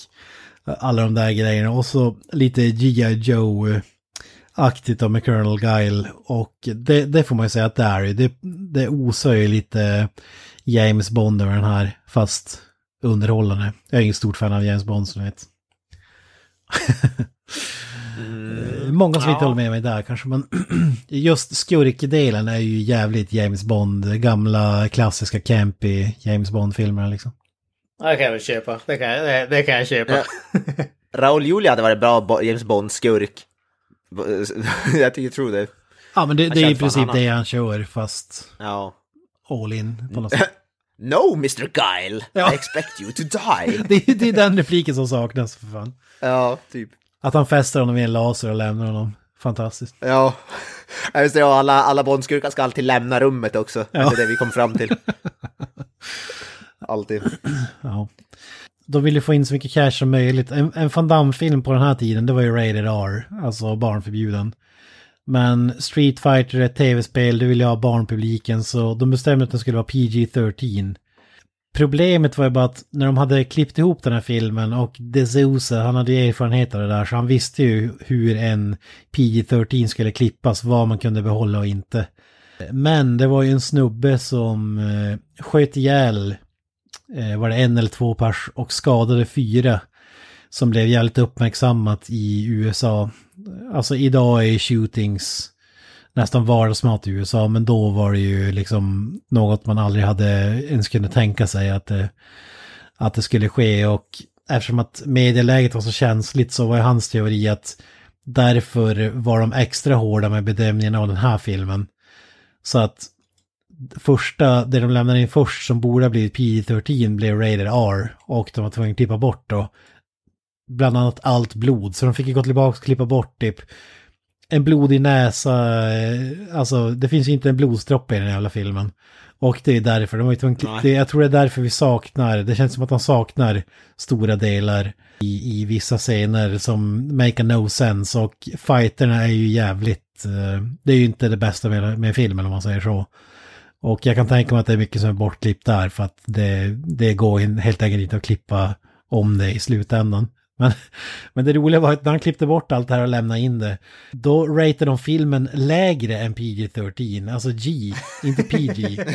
alla de där grejerna. Och så lite G.I. Joe-aktigt med Colonel Guile. Och det, det får man ju säga att det är ju. Det, det osar ju lite James Bond över den här, fast underhållande. Jag är ingen stort fan av James Bond som ni vet. Eh, Många som inte Ja. håller med mig där kanske, men just skurkdelen är ju jävligt James Bond, gamla klassiska campy James Bond-filmer liksom. Det kan jag väl köpa. Det kan, jag- det, det kan jag köpa. Ja. Raul Julia hade varit bra James Bond-skurk. jag tycker, tror det. Ja, men det, det är i princip annan. det han kör, fast Ja. all in på något sätt. No, Mr. Guile! Ja. I expect you to die! Det, är- det är den repliken som saknas, för fan. ja, typ. Att han fäster honom i en laser och lämnar honom. Fantastiskt. Ja. Just det, och alla, alla Bondskurkar ska alltid lämna rummet också. Ja. Det är det vi kom fram till. Alltid. Ja. De ville få in så mycket cash som möjligt. En, en Van Damme-film på den här tiden, det var ju rated R, alltså barnförbjuden. Men Street Fighter är ett tv-spel, det ville ha barnpubliken, så de bestämde att den skulle vara PG-13. Problemet var ju bara att när de hade klippt ihop den här filmen och DeSouza, han hade ju erfarenhet av det där, så han visste ju hur en PG-13 skulle klippas, vad man kunde behålla och inte. Men det var ju en snubbe som eh, sköt ihjäl eh, var det en eller två pers och skadade fyra som blev jävligt uppmärksammat i USA. Alltså idag är shootings nästan vardagsmat i USA, men då var det ju liksom något man aldrig hade ens kunnat tänka sig att det, att det skulle ske och eftersom att medieläget var så känsligt så var ju hans teori att därför var de extra hårda med bedömningen av den här filmen. Så att första, det de lämnade in först som borde ha blivit PG-13 blev rated R och de var tvungna att klippa bort då bland annat allt blod. Så de fick ju gå tillbaka och klippa bort typ en blodig näsa, eh, alltså det finns ju inte en blodsdroppe i den jävla filmen. Och det är därför, de var ju tvungna, det, jag tror det är därför vi saknar, det känns som att de saknar stora delar i, i vissa scener som make no sense och fighterna är ju jävligt, eh, det är ju inte det bästa med, med filmen om man säger så. Och jag kan tänka mig att det är mycket som är bortklippt där för att det, det går helt enkelt inte att klippa om det i slutändan. Men, men det roliga var att när han klippte bort allt det här och lämnade in det, då ratade de filmen lägre än PG-13, alltså G, inte PG.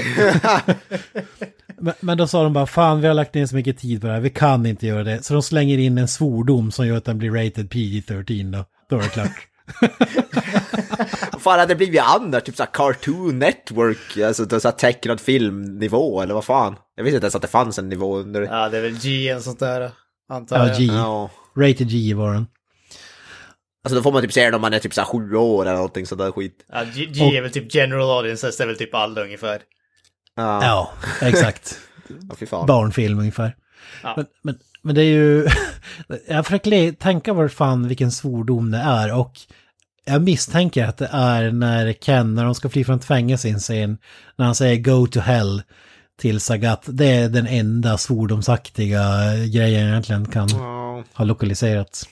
men, men då sa de bara, fan vi har lagt ner så mycket tid på det här, vi kan inte göra det. Så de slänger in en svordom som gör att den blir rated PG-13 då. Då är det klart. Fan hade det blivit annars? Typ såhär Cartoon Network, alltså det är såhär tecknad filmnivå eller vad fan? Jag visste inte ens att det fanns en nivå under. Ja, det är väl G en sånt där, antar Ja, jag. G. Ja. Rated G var den. Alltså då får man typ se den om man är typ såhär sju år eller någonting sådär skit. Ja, G, G är väl typ general audiences, det är väl typ alla ungefär. Ja, Ja, exakt. ja fy fan. Barnfilm ungefär. Ja. Men, men, men det är ju... jag försöker tänka vad fan vilken svordom det är och jag misstänker att det är när Ken, när de ska fly från ett fängelse i en scen, när han säger go to hell till Sagat. Det är den enda svordomsaktiga grejen egentligen kan ha lokaliserats.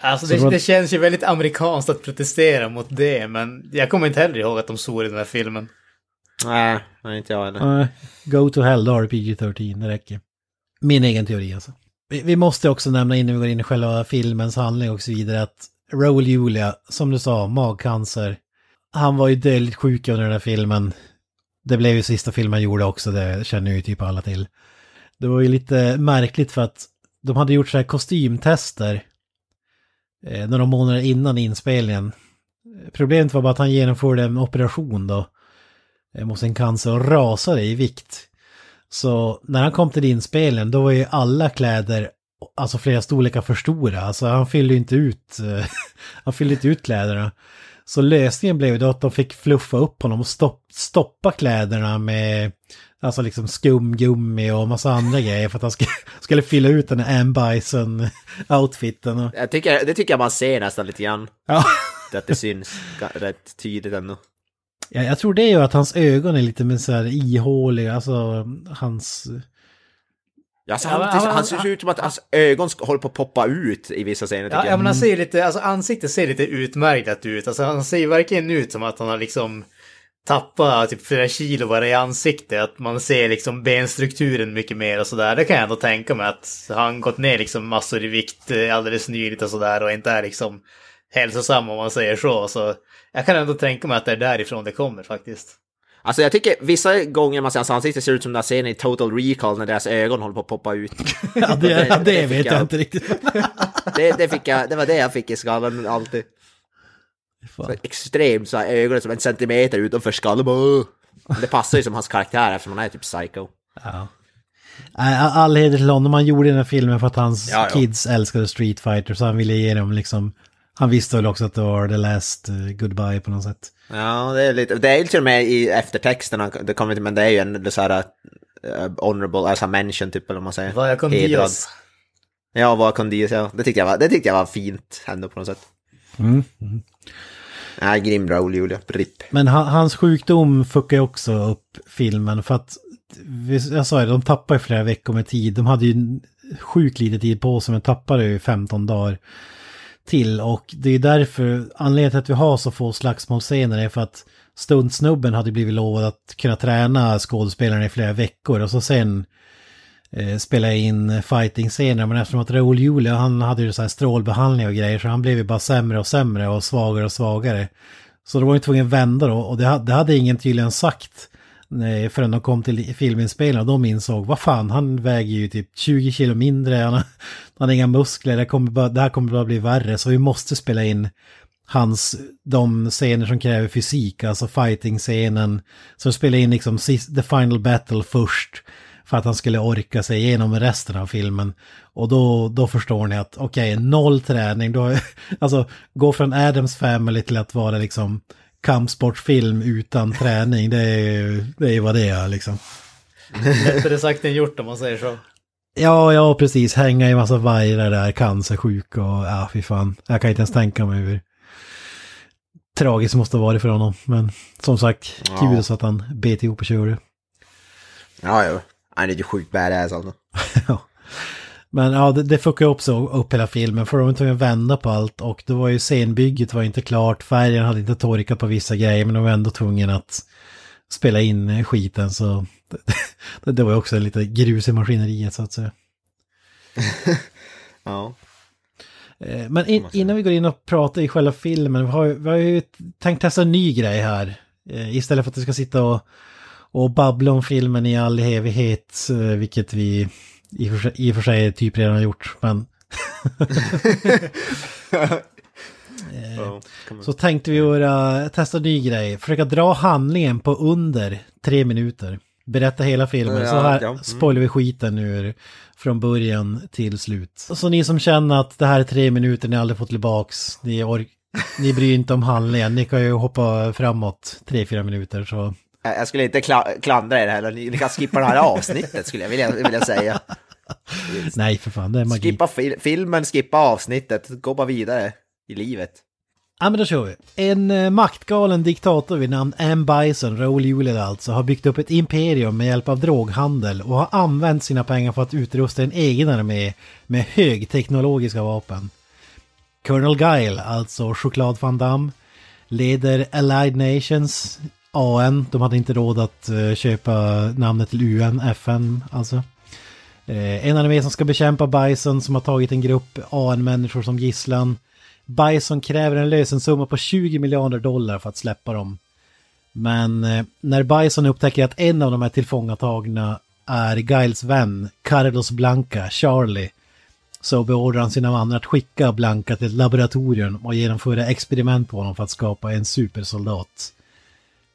Alltså Så det, det känns ju väldigt amerikanskt att protestera mot det, men jag kommer inte heller ihåg att de svor i den här filmen. Nej, nej, inte jag heller. Uh, go to hell, då har du PG-13, det räcker. Min egen teori alltså. Vi, vi måste också nämna innan vi går in i själva filmens handling och så vidare att Raoul Julia, som du sa, magcancer. Han var ju dödligt sjuk under den här filmen. Det blev ju sista filmen gjorde också, det känner ju typ alla till. Det var ju lite märkligt för att de hade gjort så här kostymtester eh, några månader innan inspelningen. Problemet var bara att han genomförde en operation då eh, mot sin cancer och rasade i vikt. Så när han kom till inspelningen då var ju alla kläder, alltså flera storlekar för stora. Alltså han fyllde ju inte ut, eh, han fyllde inte ut kläderna. Så lösningen blev då att de fick fluffa upp honom och stopp, stoppa kläderna med alltså liksom skumgummi och massa andra grejer för att han skulle, skulle fylla ut den här Ann Bison-outfiten. Och, Jag tycker, det tycker jag man ser nästan lite grann. ja. Att det syns rätt tydligt ändå. Ja, jag tror det är ju att hans ögon är lite mer så här ihåliga, alltså hans... Ja, alltså, Ja, han, men- det, han- han ser ut som att hans ögon håller på att poppa ut i vissa scener Ja, ja men han ser lite, alltså ansiktet ser lite utmärglat ut. Alltså han ser verkligen ut som att han har liksom tappat typ flera kilo bara i ansiktet. Att man ser liksom benstrukturen mycket mer och sådär. Det kan jag ändå tänka mig att han gått ner liksom massor i vikt eh, alldeles nyligt och sådär och inte är liksom hälsosam om man säger så. Så jag kan ändå tänka mig att det är därifrån det kommer faktiskt. Alltså jag tycker vissa gånger man ser hans ansikte ser ut som den där scenen i Total Recall när deras ögon håller på att poppa ut. Ja, det, ja, det fick vet jag inte riktigt. Det, det, fick jag, det var det jag fick i skallen alltid. Så extremt så här, ögonen som en centimeter utanför skallen. det passar ju som hans karaktär eftersom han är typ psycho. Ja. All heder till honom, han gjorde den här filmen för att hans ja. kids älskade Street Fighter så han ville ge dem liksom... Han visste väl också att det var the last uh, goodbye på något sätt. Ja, det är lite, det är ju till och med i eftertexterna, det kommer inte, men det är ju en så här uh, honorable, alltså mention typ eller vad man säger. Vad Hedrad. Dios. Ja, vad con Dios, ja. Det tyckte jag var, det tyckte jag var fint ändå på något sätt. Mm. Nej, grym Raoul Julia, RIP. Men han, hans sjukdom fuckar ju också upp filmen för att... Jag sa ju, de tappar ju flera veckor med tid. De hade ju sjukt lite tid på sig men tappade ju 15 dagar till. Och det är därför, anledningen till att vi har så få slagsmålscener är för att stuntsnubben hade blivit lovad att kunna träna skådespelarna i flera veckor och så sen eh, spela in fighting-scener. Men eftersom att Raoul Julia, han hade ju så här strålbehandling och grejer så han blev ju bara sämre och sämre och svagare och svagare. Så då var ju tvungen att vända då och det, det hade ingen tydligen sagt förrän de kom till filminspelningen och de insåg vad fan han väger ju typ 20 kilo mindre, han har, han har inga muskler, det, kommer bara, det här kommer bara bli värre så vi måste spela in hans, de scener som kräver fysik, alltså fighting-scenen. Så spela in liksom the final battle först för att han skulle orka sig igenom resten av filmen. Och då, då förstår ni att okej, noll träning, då, alltså gå från Adams Family till att vara liksom kampsportfilm utan träning, det är ju det är vad det är liksom. Lättare sagt än gjort om man säger så. Ja, ja, precis. Hänga i massa vajrar där, cancersjuk och ja, fy fan. Jag kan inte ens tänka mig hur tragiskt måste ha varit för honom. Men som sagt, Ja. kul så att han bet ihop och körde. Ja, ja. Han är ju sjukt badass alltså. Ja. Men ja, det, det fuckade också upp hela filmen för de var tvungna att vända på allt och det var ju scenbygget var inte klart, färgen hade inte torkat på vissa grejer men de var ändå tvungna att spela in skiten så det, det var ju också lite grus i maskineriet så att säga. Ja. Eh, Men in, innan vi går in och pratar i själva filmen, vi har, vi har ju tänkt testa en ny grej här. Eh, Istället för att vi ska sitta och, och babbla om filmen i all evighet, eh, vilket vi i och för sig, i och för sig typ redan gjort. Men så tänkte vi göra, testa ny grej, försöka dra handlingen på under tre minuter. Berätta hela filmen, Ja, så här ja, mm. spoilar vi skiten nu från början till slut. Så ni som känner att det här är tre minuter ni aldrig fått tillbaks, ni, ork- ni bryr inte om handlingen, ni kan ju hoppa framåt tre, fyra minuter så. Jag skulle inte kla- klandra er heller, ni, ni kan skippa det här avsnittet skulle jag vilja, vilja säga. Nej för fan, det är magi. Skippa fil- filmen, skippa avsnittet, gå bara vidare i livet. Ja men då kör vi. En eh, maktgalen diktator vid namn Anne Bison, Raoul Julia alltså, har byggt upp ett imperium med hjälp av droghandel och har använt sina pengar för att utrusta en egen armé med högteknologiska vapen. Colonel Guile, alltså Choklad Van Damme, leder Allied Nations, AN, de hade inte råd att eh, köpa namnet till UN, FN alltså. Eh, en armé som ska bekämpa Bison som har tagit en grupp AN-människor som gisslan. Bison kräver en lösensumma på 20 miljarder dollar för att släppa dem. Men eh, när Bison upptäcker att en av de här tillfångatagna är Giles vän, Carlos Blanca, Charlie, så beordrar han sina vänner att skicka Blanca till ett laboratorium och genomföra experiment på honom för att skapa en supersoldat.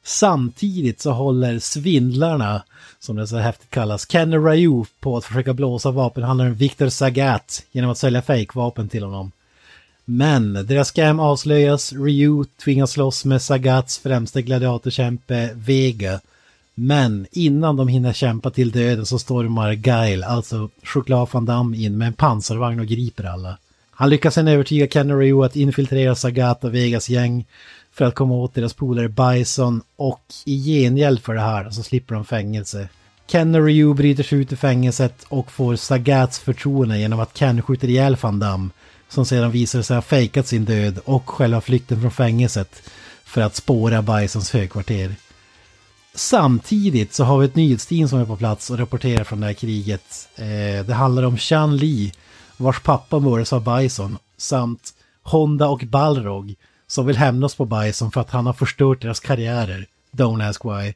Samtidigt så håller svindlarna, som det så häftigt kallas, Kenny Ryu på att försöka blåsa vapenhandlaren Victor Sagat genom att sälja fejkvapen till honom. Men deras scam avslöjas, Ryu tvingas slåss med Sagats främste gladiatorkämpe Vega. Men innan de hinner kämpa till döden så stormar Guile, alltså Choklad van Damme, in med en pansarvagn och griper alla. Han lyckas sen övertyga Kenny Ryu att infiltrera Sagat och Vegas gäng för att komma åt deras polare Bison och i gengäld för det här så slipper de fängelse. Ken och Ryu bryter sig ut ur fängelset och får Sagats förtroende genom att Ken skjuter ihjäl Van Damme som sedan visar sig ha fejkat sin död och själva flykten från fängelset för att spåra Bisons högkvarter. Samtidigt så har vi ett nyhetsteam som är på plats och rapporterar från det här kriget. Eh, det handlar om Chan Li, vars pappa mördas av Bison, samt Honda och Balrog som vill hämnas på Bison för att han har förstört deras karriärer. Don't ask why.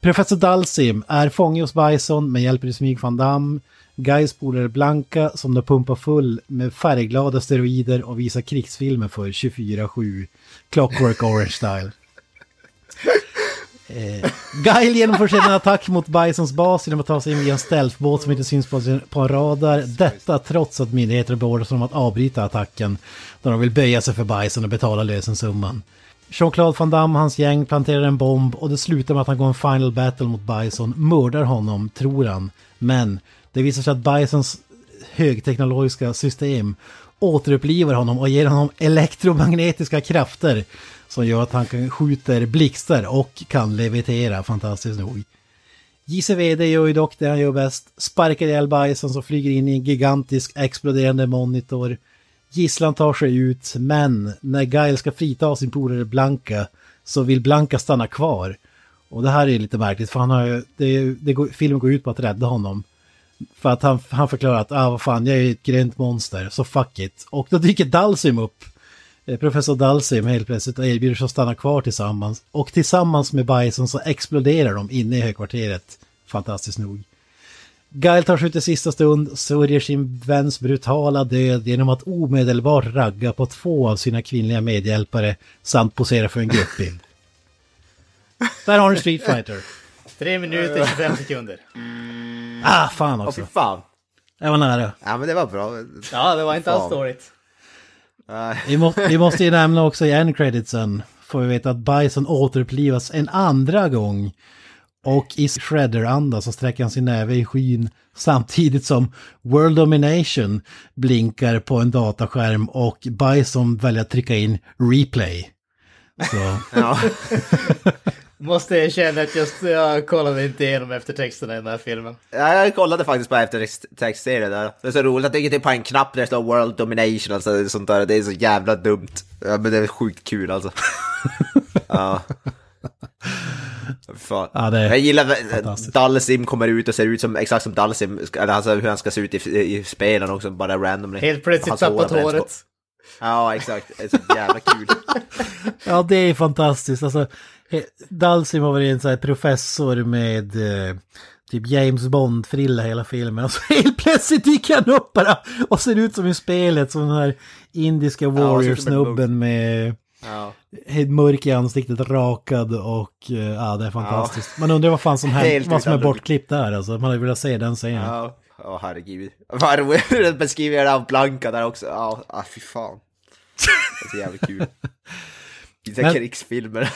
Professor Dalsim är fånge hos Bison men hjälper i smyg Van Damme. Guys polare Blanca som de pumpar full med färgglada steroider och visar krigsfilmer för 24-7. Clockwork Orange style. Eh, Guile genomför sedan en attack mot Bisons bas genom att ta sig in via en stealthbåt som inte syns på, på en radar. Detta trots att myndigheter beordras om att avbryta attacken. Då de vill böja sig för Bison och betala lösensumman. Jean-Claude Van Damme och hans gäng planterar en bomb och det slutar med att han går en final battle mot Bison, mördar honom, tror han. Men det visar sig att Bisons högteknologiska system återupplivar honom och ger honom elektromagnetiska krafter som gör att han kan skjuter blixtar och kan levitera fantastiskt nog. JCVD gör ju dock det han gör bäst, sparkar ihjäl bajsen som flyger in i en gigantisk exploderande monitor. Gisslan tar sig ut, men när Guile ska frita sin polare Blanka så vill Blanka stanna kvar. Och det här är lite märkligt för han har ju, det, det går, filmen går ut på att rädda honom. För att han, han förklarar att, ah vad fan, jag är ett grönt monster, så fuck it. Och då dyker Dalsim upp. Eh, Professor Dalsim helt plötsligt och erbjuder sig att stanna kvar tillsammans. Och tillsammans med Bison så exploderar de inne i högkvarteret. Fantastiskt nog. Guile tar sig ut i sista stund, sörjer sin väns brutala död genom att omedelbart ragga på två av sina kvinnliga medhjälpare samt posera för en gruppbild. Där har ni Street Fighter. Tre minuter, 25 sekunder. Ah, fan Åh också. fy fan. Jag var nära. Ja men det var bra. Ja, det var inte alls dåligt. Vi, må, vi måste ju nämna också i end creditsen, får vi veta att Bison återupplivas en andra gång. Och i Shredder-anda så sträcker han sin näve i skyn samtidigt som World Domination blinkar på en dataskärm och Bison väljer att trycka in replay. Så, Ja. Måste erkänna att just jag kollade inte igenom eftertexterna i den här filmen. Ja, jag kollade faktiskt på eftertextserien där. Det är så roligt att det är typ på en knapp där det står World Domination och så- sånt där. Det är så jävla dumt. Ja, men det är sjukt kul alltså. ja. Fan. Ja, det jag gillar fantastiskt. Dalsim kommer ut och ser ut som exakt som Dalsim, eller alltså hur han ska se ut i, i spelen också, bara randomly. Helt plötsligt hår tappat håret. Ja, exakt. Det är så jävla kul. ja, det är fantastiskt. Alltså, he- Dalsim har varit en sån här professor med eh, typ James Bond-frilla hela filmen. Och så helt plötsligt dyker han upp bara och ser ut som i spelet, som den här indiska en warrior-snubben med Ja. helt mörk i ansiktet, rakad och eh, ja, det är fantastiskt. Man undrar vad fan som hänt, vad som är bortklippt där alltså. Man hade velat se den scenen. Ja, åh herregud. Vad roligt beskriver det av Blanka där också. Ja, ah, fy fan. Det är så jävla kul. Vissa Men- krigsfilmer.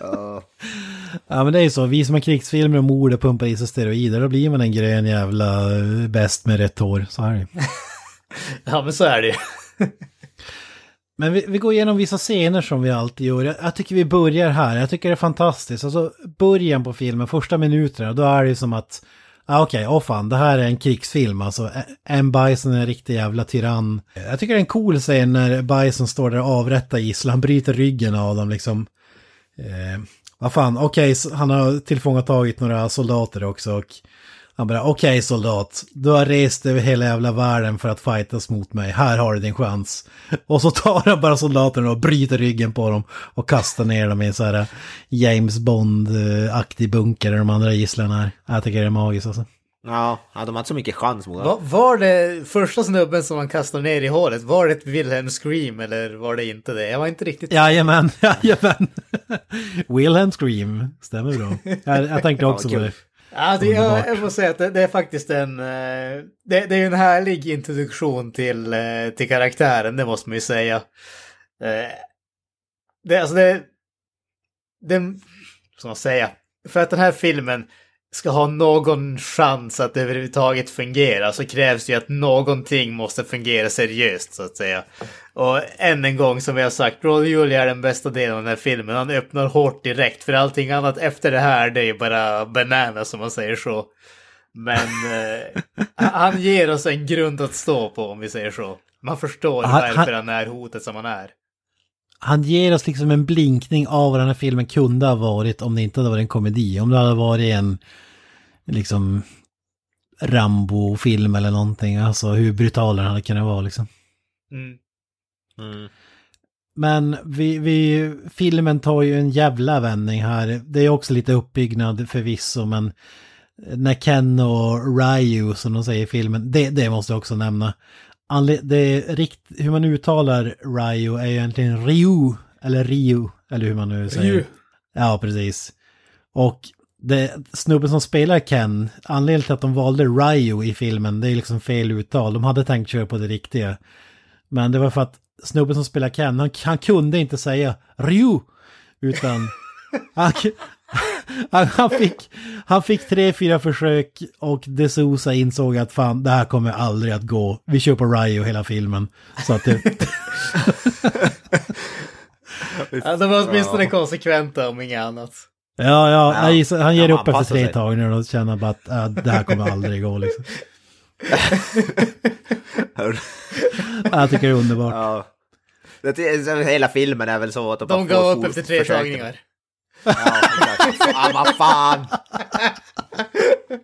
Ja. Ja men det är ju så, vi som har krigsfilmer och mord och pumpar i sig steroider, då blir man en grön jävla eh, bäst med rätt hår. Så är det Ja, men så är det ju. Men vi, vi går igenom vissa scener som vi alltid gör. Jag, jag tycker vi börjar här, jag tycker det är fantastiskt. Alltså början på filmen, första minuterna, då är det ju som att Ah, Okej, åh fan, det här är en krigsfilm alltså. En Bison är en riktig jävla tyrann. Jag tycker det är en cool scen när Bison står där och avrättar gisslan. Bryter ryggen av dem liksom. Eh, vad fan, okej, okay, han har tillfångatagit några soldater också och han bara, okej soldat, du har rest över hela jävla världen för att fightas mot mig, här har du din chans. Och så tar han bara soldaterna och bryter ryggen på dem och kastar ner dem i en så här James Bond-aktig bunker där de andra gisslarna är. Jag tycker det är magiskt alltså. Ja, ja, de har inte så mycket chans mot Va, var det första snubben som man kastade ner i hålet, var det ett Wilhelm Scream eller var det inte det? Jag var inte riktigt... Jajamän, jajamän. Wilhelm Scream, stämmer bra. Jag, jag tänkte också på det. Alltså, jag, jag måste säga att det, det är faktiskt en... eh, Det, det är ju en härlig introduktion till, eh, till karaktären, det måste man ju säga. Eh, Det, alltså det... Det... Som man säga. För att den här filmen ska ha någon chans att överhuvudtaget fungera så krävs det ju att någonting måste fungera seriöst så att säga. Och än en gång som jag har sagt, Raw Julia är den bästa delen av den här filmen. Han öppnar hårt direkt för allting annat efter det här det är ju bara banana som man säger så. Men eh, han ger oss en grund att stå på om vi säger så. Man förstår Han- varför han- han är hotet som han är. Han ger oss liksom en blinkning av vad den här filmen kunde ha varit om det inte hade varit en komedi. Om det hade varit en liksom Rambo-film eller någonting. Alltså hur brutal den hade kunnat vara liksom. Mm. Mm. Men vi, vi, filmen tar ju en jävla vändning här. Det är också lite uppbyggnad förvisso, men när Ken och Ryu, som de säger i filmen, det, det måste jag också nämna. Det är rikt, hur man uttalar Ryu är egentligen Ryu, eller Ryu, eller hur man nu säger. Ryu. Ja, precis. Och det, snubben som spelar Ken, anledningen till att de valde Ryo i filmen, det är liksom fel uttal. De hade tänkt köra på det riktiga. Men det var för att snubben som spelar Ken, han, han kunde inte säga Ryu, utan han, han, han, fick, han fick tre, fyra försök och DeSouza insåg att fan, det här kommer aldrig att gå. Vi kör på Ryo hela filmen. Så att det... ja, de var åtminstone konsekventa om inget annat. Ja, ja, ja. Gissar, han ger ja, upp efter tre tagningar och känner bara att äh, det här kommer aldrig gå liksom. jag tycker det är underbart. Ja. Det, hela filmen är väl så att de, de gav upp efter tre försöker. tagningar. Ja, ah, vad fan!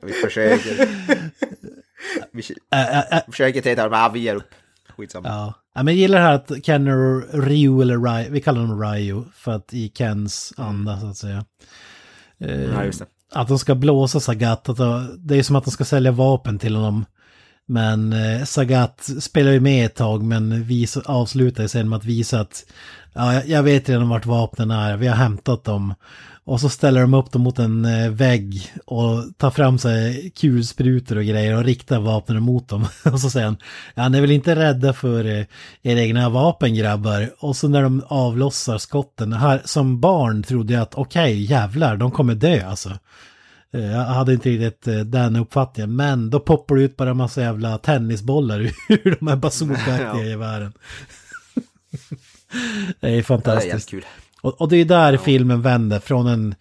Vi försöker. Vi försöker tagningar, men vi ger upp. Skitsamma. Ja. ja, men jag gillar det här att Ken och Ryu, eller Ryu, vi kallar dem Ryu, för att i Kens anda så att säga. Eh, ja, just det. Att de ska blåsa Sagat, att det är som att de ska sälja vapen till honom. Men eh, Sagat spelar ju med ett tag men vis, avslutar sen med att visa att ja, jag vet redan vart vapnen är, vi har hämtat dem. Och så ställer de upp dem mot en eh, vägg och tar fram sig kulsprutor och grejer och riktar vapnen mot dem. Och så säger han, ja ni är väl inte rädda för eh, era egna vapen grabbar? Och så när de avlossar skotten, här, som barn trodde jag att okej okay, jävlar, de kommer dö alltså. Eh, jag hade inte riktigt den uppfattningen, men då poppar det ut bara en massa jävla tennisbollar ur de här bazookaaktiga gevären. det är fantastiskt. Det är. Och, och, det är där ja. filmen vänder från en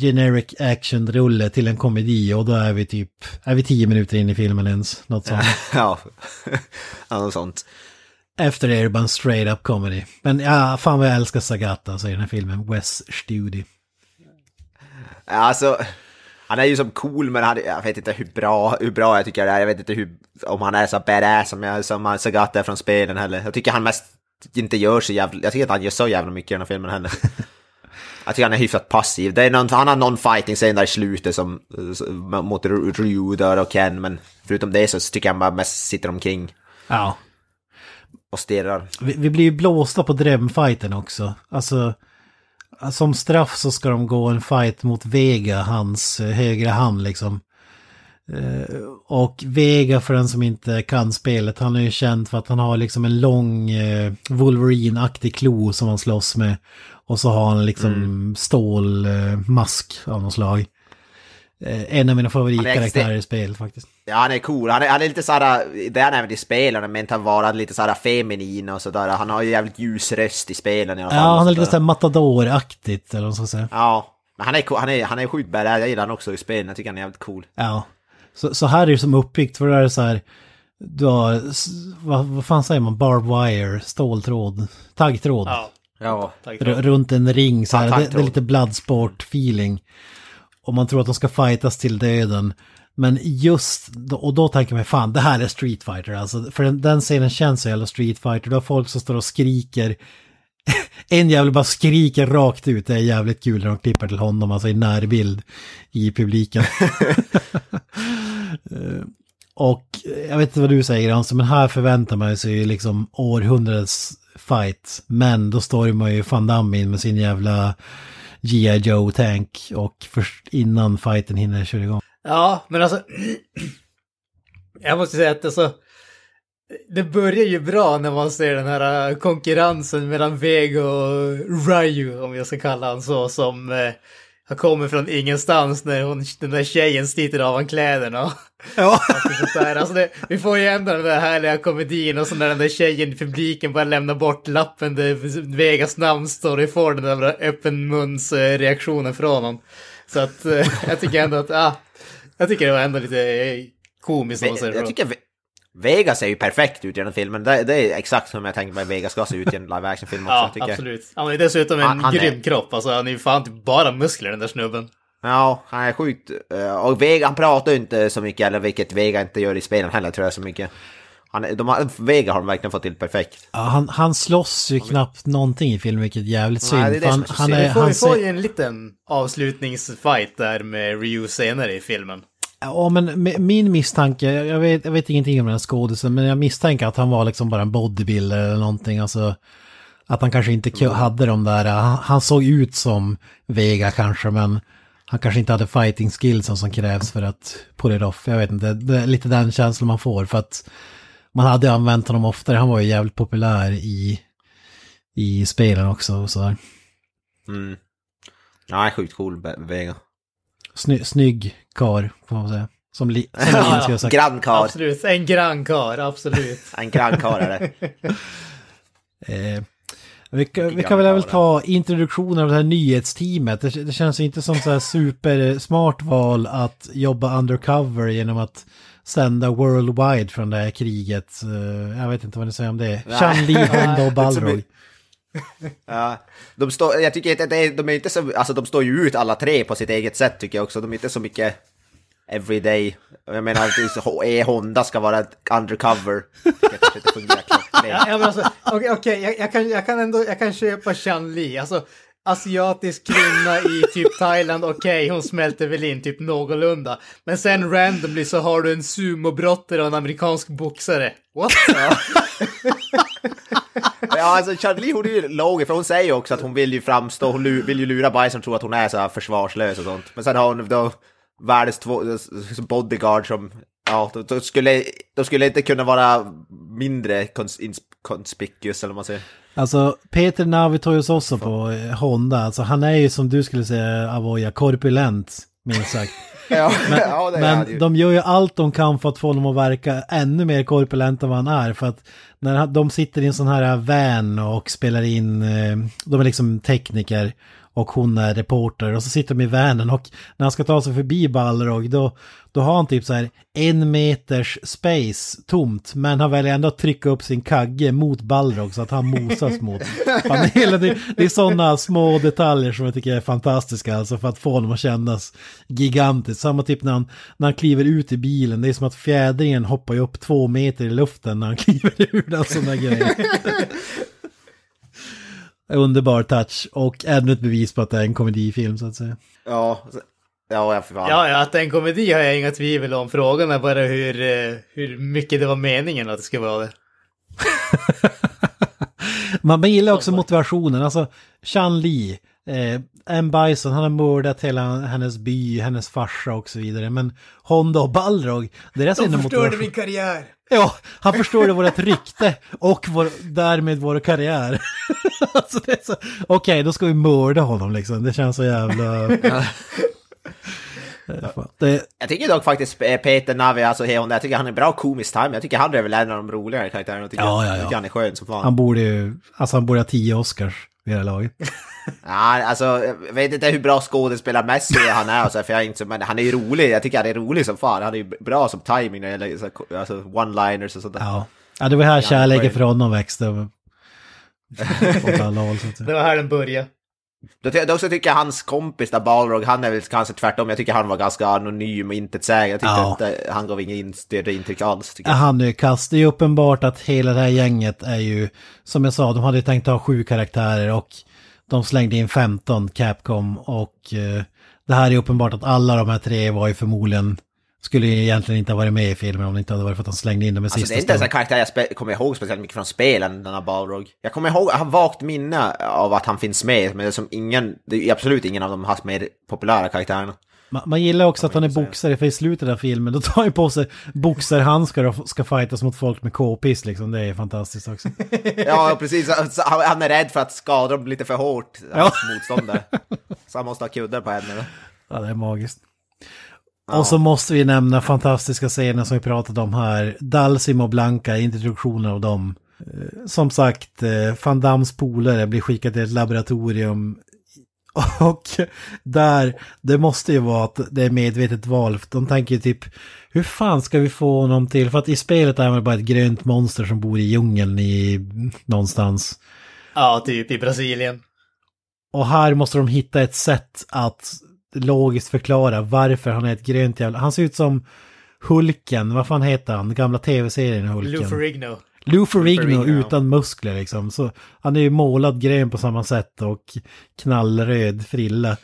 generic action-rulle till en komedi och då är vi typ, är vi tio minuter in i filmen ens, något sånt. ja, något sånt. Efter det är det bara en straight up comedy. Men ja, fan vad jag älskar Sagata, så i den här filmen, Wes Studi. Alltså, han är ju som cool men han, jag vet inte hur bra, hur bra jag tycker det är. Jag vet inte hur, om han är så badass som, jag, som Sagata är från spelen heller. Jag tycker han mest inte gör så jävla... Jag tycker inte han gör så jävla mycket i den här filmen heller. jag tycker han är hyfsat passiv. Det är någon, han har någon fighting scen där i slutet som, mot Ryu där och Ken, men förutom det så tycker jag han bara mest sitter omkring. Ja. Och stirrar. Vi, vi blir ju blåsta på drömfighten också. Alltså, som straff så ska de gå en fight mot Vega, hans eh, högra hand liksom. Eh, och Vega för den som inte kan spelet, han är ju känd för att han har liksom en lång eh, Wolverine-aktig klo som han slåss med. Och så har han liksom mm. stålmask av något slag. En av mina favoritkaraktärer i spel faktiskt. Ja, han är cool. Han är, han är lite såhär, det är han även i spelen, men han vara lite såhär feminin och sådär. Han har ju jävligt ljus röst i spelen i alla fall. Ja, han är lite såhär matador-aktigt eller vad man ska säga. Ja, men han är, han är, han är sjukt badass. Jag gillar han också i spelen. Jag tycker han är jävligt cool. Ja. Så, så här är det som uppbyggt, för det är så här, du har, vad, vad fan säger man, barbed wire, ståltråd, taggtråd. Ja, ja taggtråd. Runt en ring så här, ja, det, det, är lite bloodsport-feeling. Och man tror att de ska fightas till döden. Men just, och då tänker man fan det här är Street Fighter alltså. För den, den scenen känns så jävla Street Fighter. Du har folk som står och skriker. en jävel bara skriker rakt ut. Det är jävligt kul när de klipper till honom, alltså i närbild i publiken. Eh, och jag vet inte vad du säger Hans, men här förväntar man sig liksom århundradets fight. Men då står man ju Damme in med sin jävla G.I. Joe-tank och först innan fighten hinner köra igång. Ja, men alltså... jag måste säga att alltså... Det börjar ju bra när man ser den här konkurrensen mellan Vega och Ryu, om jag ska kalla honom så, som eh, har kommit från ingenstans när hon, den där tjejen sliter av honom kläderna. Ja. alltså det, vi får ju ändå den där härliga komedin och så när den där tjejen i publiken bara lämnar bort lappen där Vegas namn står och får den där öppen reaktionen från honom. Så att eh, jag tycker ändå att, ah, jag tycker det var ändå lite eh, komiskt. Ve jag, jag tycker Vegas ser ju perfekt ut i den filmen. Det, det är exakt som jag tänkte mig Vegas ska se ut i en live action-film också. ja, absolut. Han är dessutom en han, han grym är... kropp. Alltså, han är ju fan typ bara muskler den där snubben. Ja, han är sjukt... Eh, och Vega, han pratar ju inte så mycket, eller vilket Vega inte gör i spelen heller tror jag så mycket. Han, de har, Vega har de verkligen fått till perfekt. Ja, han, han slåss ju knappt någonting i filmen, vilket är jävligt synd. Nej, det är han, han är, vi, får, han vi får ju en liten avslutningsfight där med Ryu senare i filmen. Ja, men min misstanke, jag vet, jag vet ingenting om den här skådisen, men jag misstänker att han var liksom bara en bodybuilder eller någonting. Alltså, Att han kanske inte hade de där, han, han såg ut som Vega kanske men han kanske inte hade fighting skillsen som krävs för att pull it off. Jag vet inte, det är lite den känslan man får för att man hade använt honom oftare, han var ju jävligt populär i, i spelen också och sådär. Mm. Ja, sjukt cool Vega. Sny, snygg kar, får man säga. Som, li, som Linus skulle ha sagt. Grannkarl. Absolut, en grannkar, absolut. En grannkarl är det. Eh, vi, kan- vi kan väl, väl ta introduktionen av det här nyhetsteamet. Det, det känns inte som så här supersmart val att jobba undercover genom att sända worldwide från det här kriget. Eh, jag vet inte vad ni säger om det. Chan Li, Honda och Balrog. Ja, de står, jag tycker att det de är inte så, alltså de står ju ut alla tre på sitt eget sätt tycker jag också. De är inte så mycket everyday. Jag menar att E Honda ska vara undercover. Alltså, okej, jag, kan, jag kan ändå jag kan köpa Chan Li. Alltså, asiatisk kvinna i typ Thailand, okej, hon smälter väl in typ någorlunda. Men sen randomly så har du en sumobrottare och en amerikansk boxare. What? Ja, alltså Charlie hon är ju logisk, för hon säger ju också att hon vill ju framstå, hon vill ju lura Bison tro att hon är så här försvarslös och sånt. Men sen har hon då världens två bodyguard som, ja, då, då skulle, då skulle inte kunna vara mindre konspicuous conspicuous eller vad man säger. Alltså Peter Navitorius också på eh, Honda. Alltså han är ju som du skulle säga Avoya, korpulent minst sagt. Ja, Men, ja men de gör ju allt de kan för att få honom att verka ännu mer korpulent än vad han är. För att när de sitter i en sån här van och spelar in, eh, de är liksom tekniker och hon är reporter och så sitter de i vanen och när han ska ta sig förbi Balrog då, då har han typ så här en meters space tomt men han väljer ändå att trycka upp sin kagge mot Balrog så att han mosas mot panelen. Det, det är sådana små detaljer som jag tycker är fantastiska alltså för att få honom att kännas gigantiskt. Samma typ när han, när han kliver ut i bilen, det är som att fjädringen hoppar ju upp två meter i luften när han kliver ur den sådana grejer. Underbar touch och ännu ett bevis på att det är en komedifilm så att säga. Ja, ja, för fan. Ja, ja, att det är en komedi har jag inga tvivel om. Frågan är bara hur, eh, hur mycket det var meningen att det ska vara det. Man, man gillar också motivationen, alltså Chan Li, eh, en Bison, han har mördat hela hennes by, hennes farsa och så vidare. Men Honda och Balrog, deras enda motivation... karriär! Ja, han förstörde vårt rykte och vår, därmed vår karriär. alltså det är så, okej, då ska vi mörda honom liksom. Det känns så jävla... Det, Jag tycker dock faktiskt Peter Navi, alltså hon, jag tycker han är bra komisk time. Jag tycker han är väl en av de roligare karaktärerna. Jag tycker, Ja, ja, jag ja. tycker han är skön som fan. han borde ju, alltså han borde ha tio Oscars vid det här laget. Ja, alltså, jag vet inte hur bra skådespelarmässig han är, och så, här, för jag är inte så, men han är ju rolig. Jag tycker han är rolig som fan. Han är ju bra som timing så, alltså, one-liners och sånt där. Ja. ja, det var här kärleken för honom växte. Åt alla håll, så att. Det var här den började. Då, ty- då så tycker jag hans kompis där, Balrog, han är väl kanske tvärtom. Jag tycker han var ganska anonym och intetsägande. Jag tyckte Ja. inte, han gav inget in- större intryck alls. Tycker han är kast. Det är uppenbart att hela det här gänget är ju, som jag sa, de hade ju tänkt ha sju karaktärer och de slängde in 15 Capcom och eh, det här är uppenbart att alla de här tre var ju förmodligen, skulle ju egentligen inte ha varit med i filmen om det inte hade varit för att de slängde in dem i Alltså, sista det är inte ens en karaktär jag kommer ihåg speciellt mycket från spelen, den här Balrog. Jag kommer ihåg, jag har vagt minne av att han finns med, men det är som ingen, det är absolut ingen av de här mer populära karaktärerna. Man, man gillar också att han är boxare, för i slutet av filmen då tar han på sig boxarhandskar och ska fightas mot folk med k-pist liksom. Det är fantastiskt också. Ja, precis. Han han är rädd för att skada dem lite för hårt, hans motståndare. Så han måste ha kuddar på händerna. Ja, det är magiskt. Och så måste vi nämna fantastiska scener som vi pratat om här. Dalsim och Blanca, introduktionen av dem. Eh, Som sagt, eh, Van Dams polare blir skickad till ett laboratorium. Och där, det måste ju vara att det är medvetet val. De tänker ju typ, hur fan ska vi få honom till? För att i spelet är man bara ett grönt monster som bor i djungeln i någonstans. Ja, typ i Brasilien. Och här måste de hitta ett sätt att logiskt förklara varför han är ett grönt jävla... Han ser ut som Hulken, vad fan heter han? Gamla tv-serien Hulken. Lou Ferrigno. Lou Ferrigno utan muskler liksom. Så han är ju målad grön på samma sätt och knallröd frilla.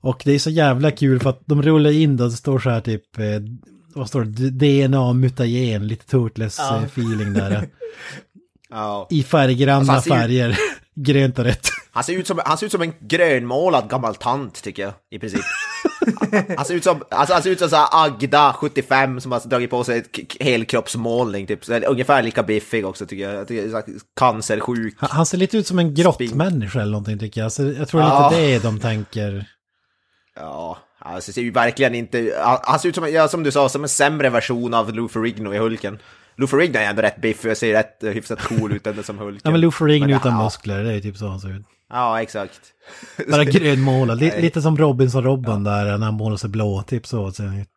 Och det är så jävla kul för att de rullar in då, det står så här typ, eh, vad står det, DNA mutagen, lite Ja. Turtles-feeling där. Ja. I färggranna Alltså, färger. grönt och rätt. Han ser, ut som, han ser ut som en grönmålad gammal tant tycker jag, i princip. Han ser ut som, alltså, han ser ut som så här Agda, 75, som har dragit på sig ett helkroppsmålning, typ. Ungefär lika biffig också tycker jag. tycker, cancersjuk. Han- Han ser lite ut som en grottmänniska eller någonting tycker jag. Så jag tror Ja. lite det de tänker. Ja, alltså ser ju verkligen inte... Han, han ser ut som, ja, som du sa, som en sämre version av Lou Ferrigno i Hulken. Lou Ferrigno är ändå rätt biffig och ser rätt eh, hyfsat cool ut ändå som Hulken. Ja men Lou Ferrigno Men, utan ja, muskler, det är typ så han ser ut. Ja, exakt. Bara grönmålad, Li- Nej. lite som Robinson-Robban där när han målar sig blå, typ så. ser han ut.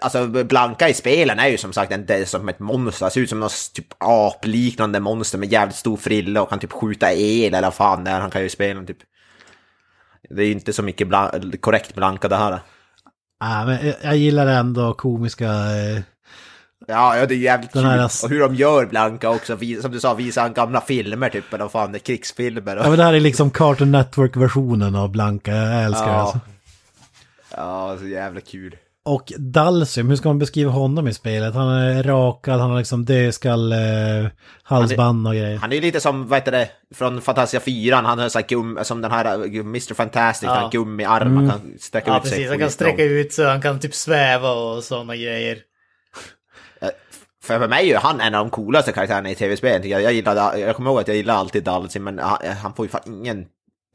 Alltså Blanka i spelen är ju som sagt en, är som ett monster, Han ser ut som något typ apliknande monster med jävligt stor frilla och kan typ skjuta el eller fan det är han kan ju i spelen typ. Det är ju inte så mycket blan- korrekt Blanka det här. Ja, men jag, jag gillar ändå komiska... Ja, ja det är jävligt Den kul. här- Och hur de gör Blanka också, som du sa, visar han gamla filmer typ, eller fan det är, krigsfilmer. Och... ja men det här är liksom Cartoon Network-versionen av Blanka, jag älskar det Ja. alltså. Ja, så jävla kul. Och Dalsum, hur ska man beskriva honom i spelet? Han är rakad, han har liksom dödskall, eh, halsband och grejer. Han är ju lite som, vad heter det, från Fantasia 4, han har så här gum, som den här eh, Mr. Fantastic, Ja. han har gummiarm, han kan sträcka Ja, ut sig. precis. Han kan sträcka ut så han kan typ sväva och sådana grejer. För för mig är ju han en av de coolaste karaktärerna i tv-spelen. Jag, jag, gillade, jag kommer ihåg att jag gillade alltid Dalsin, men han, han får ju fan ingen...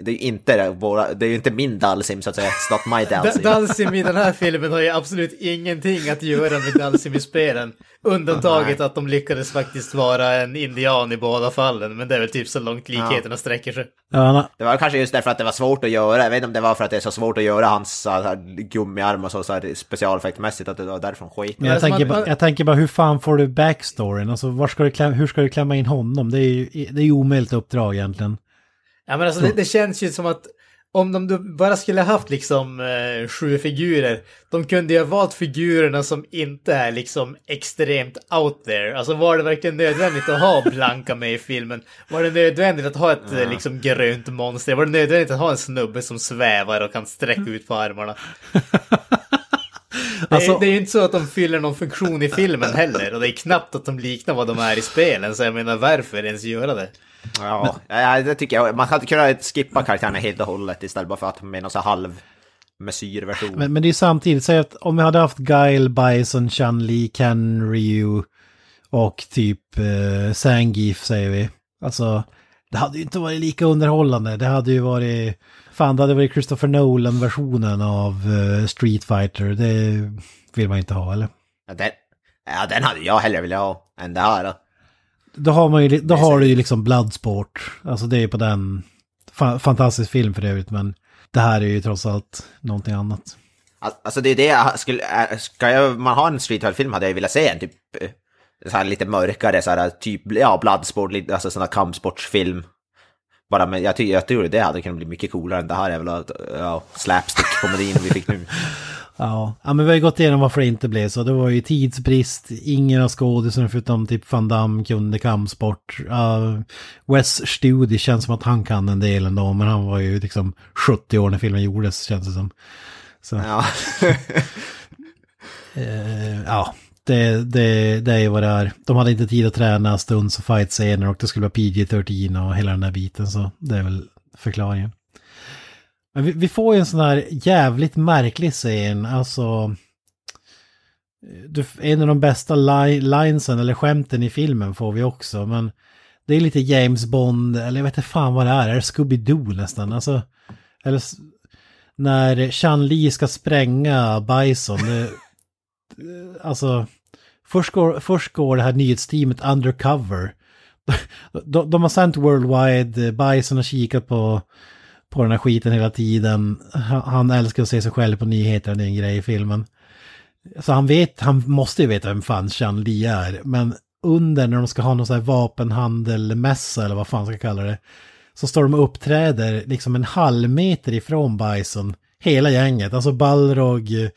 Det är ju inte, våra, det är ju inte min Dalsim så att säga, it's not my Da- Dalsim. Dalsim i den här filmen har ju absolut ingenting att göra med Dalsim i spelen. Undantaget att de lyckades faktiskt vara en indian i båda fallen, men det är väl typ så långt likheterna sträcker sig. Ja, han har, Det var kanske just därför att det var svårt att göra, jag vet inte om det var för att det är så svårt att göra hans så här, gummiarm och så, så här, specialeffektmässigt, att det var därför skit. men jag, tänker bara, jag tänker bara, hur fan får du backstoryn? Alltså, var ska du kläm, hur ska du klämma in honom? Det är ju det är ju omöjligt uppdrag egentligen. Ja men alltså det, det känns ju som att om de bara skulle haft liksom eh, sju figurer, de kunde ju ha valt figurerna som inte är liksom extremt out there. Alltså var det verkligen nödvändigt att ha Blanka med i filmen? Var det nödvändigt att ha ett eh, liksom grönt monster? Var det nödvändigt att ha en snubbe som svävar och kan sträcka ut på armarna? Det är, Alltså- det är ju inte så att de fyller någon funktion i filmen heller, och det är knappt att de liknar vad de är i spelen, så jag menar varför ens göra det? Ja, ja, det tycker jag. Man hade kunnat skippa karaktärerna helt och hållet istället bara för att med någon så halv mesyrversion. Men, men det är samtidigt, säg att om vi hade haft Guile, Bison, Chun-Li, Ken, Ryu och typ eh, Zangief säger vi. Alltså, det hade ju inte varit lika underhållande. Det hade ju varit, fan det hade varit Christopher Nolan-versionen av eh, Street Fighter. Det vill man inte ha, eller? Ja, den, ja, den hade jag hellre velat ha än det här. Då. Då har man ju, då har du ju liksom Bloodsport. Alltså det är ju på den, fa fantastisk film för övrigt, men det här är ju trots allt någonting annat. Al- Alltså det är det jag skulle... äh, Ska jag, man ha en Street Fighter-film hade jag velat se en typ... eh, Så här lite mörkare, så här typ, ja, Bloodsport, alltså sån här kampsportsfilm. Bara men jag, ty, jag tror det hade kunnat bli mycket coolare än det här jävla ja, slapstick-komedin vi fick nu. Ja, ja men vi har ju gått igenom varför det inte blev så. Det var ju tidsbrist, ingen av skådisarna förutom typ Van Damme kunde kampsport. Uh, Wes Studi känns som att han kan en del ändå, men han var ju liksom 70 år när filmen gjordes känns det som. Så, Ja. eh, ja, det, det, det är ju vad det är. De hade inte tid att träna stunds och fight-scener och det skulle vara PG-13 och hela den där biten, så det är väl förklaringen. Men vi, vi får ju en sån här jävligt märklig scen, alltså... Du, en av de bästa li linesen eller skämten i filmen får vi också, men det är lite James Bond, eller jag vet inte fan vad det är, är det Scooby-Doo nästan? Alltså, eller när Chan Li ska spränga Bison, det, eh, alltså, först går, först går det här nyhetsteamet undercover. De, de har sänt worldwide, eh, Bison har kikat på på den här skiten hela tiden. Han, älskar att se sig själv på nyheterna, det är en grej i filmen. Så han vet, han måste ju veta vem fan Chan Li är. Men under när de ska ha någon sån här vapenhandelmässa eller vad fan ska kalla det. Så står de och uppträder liksom en halv meter ifrån Bison. Hela gänget, alltså Balrog, eh,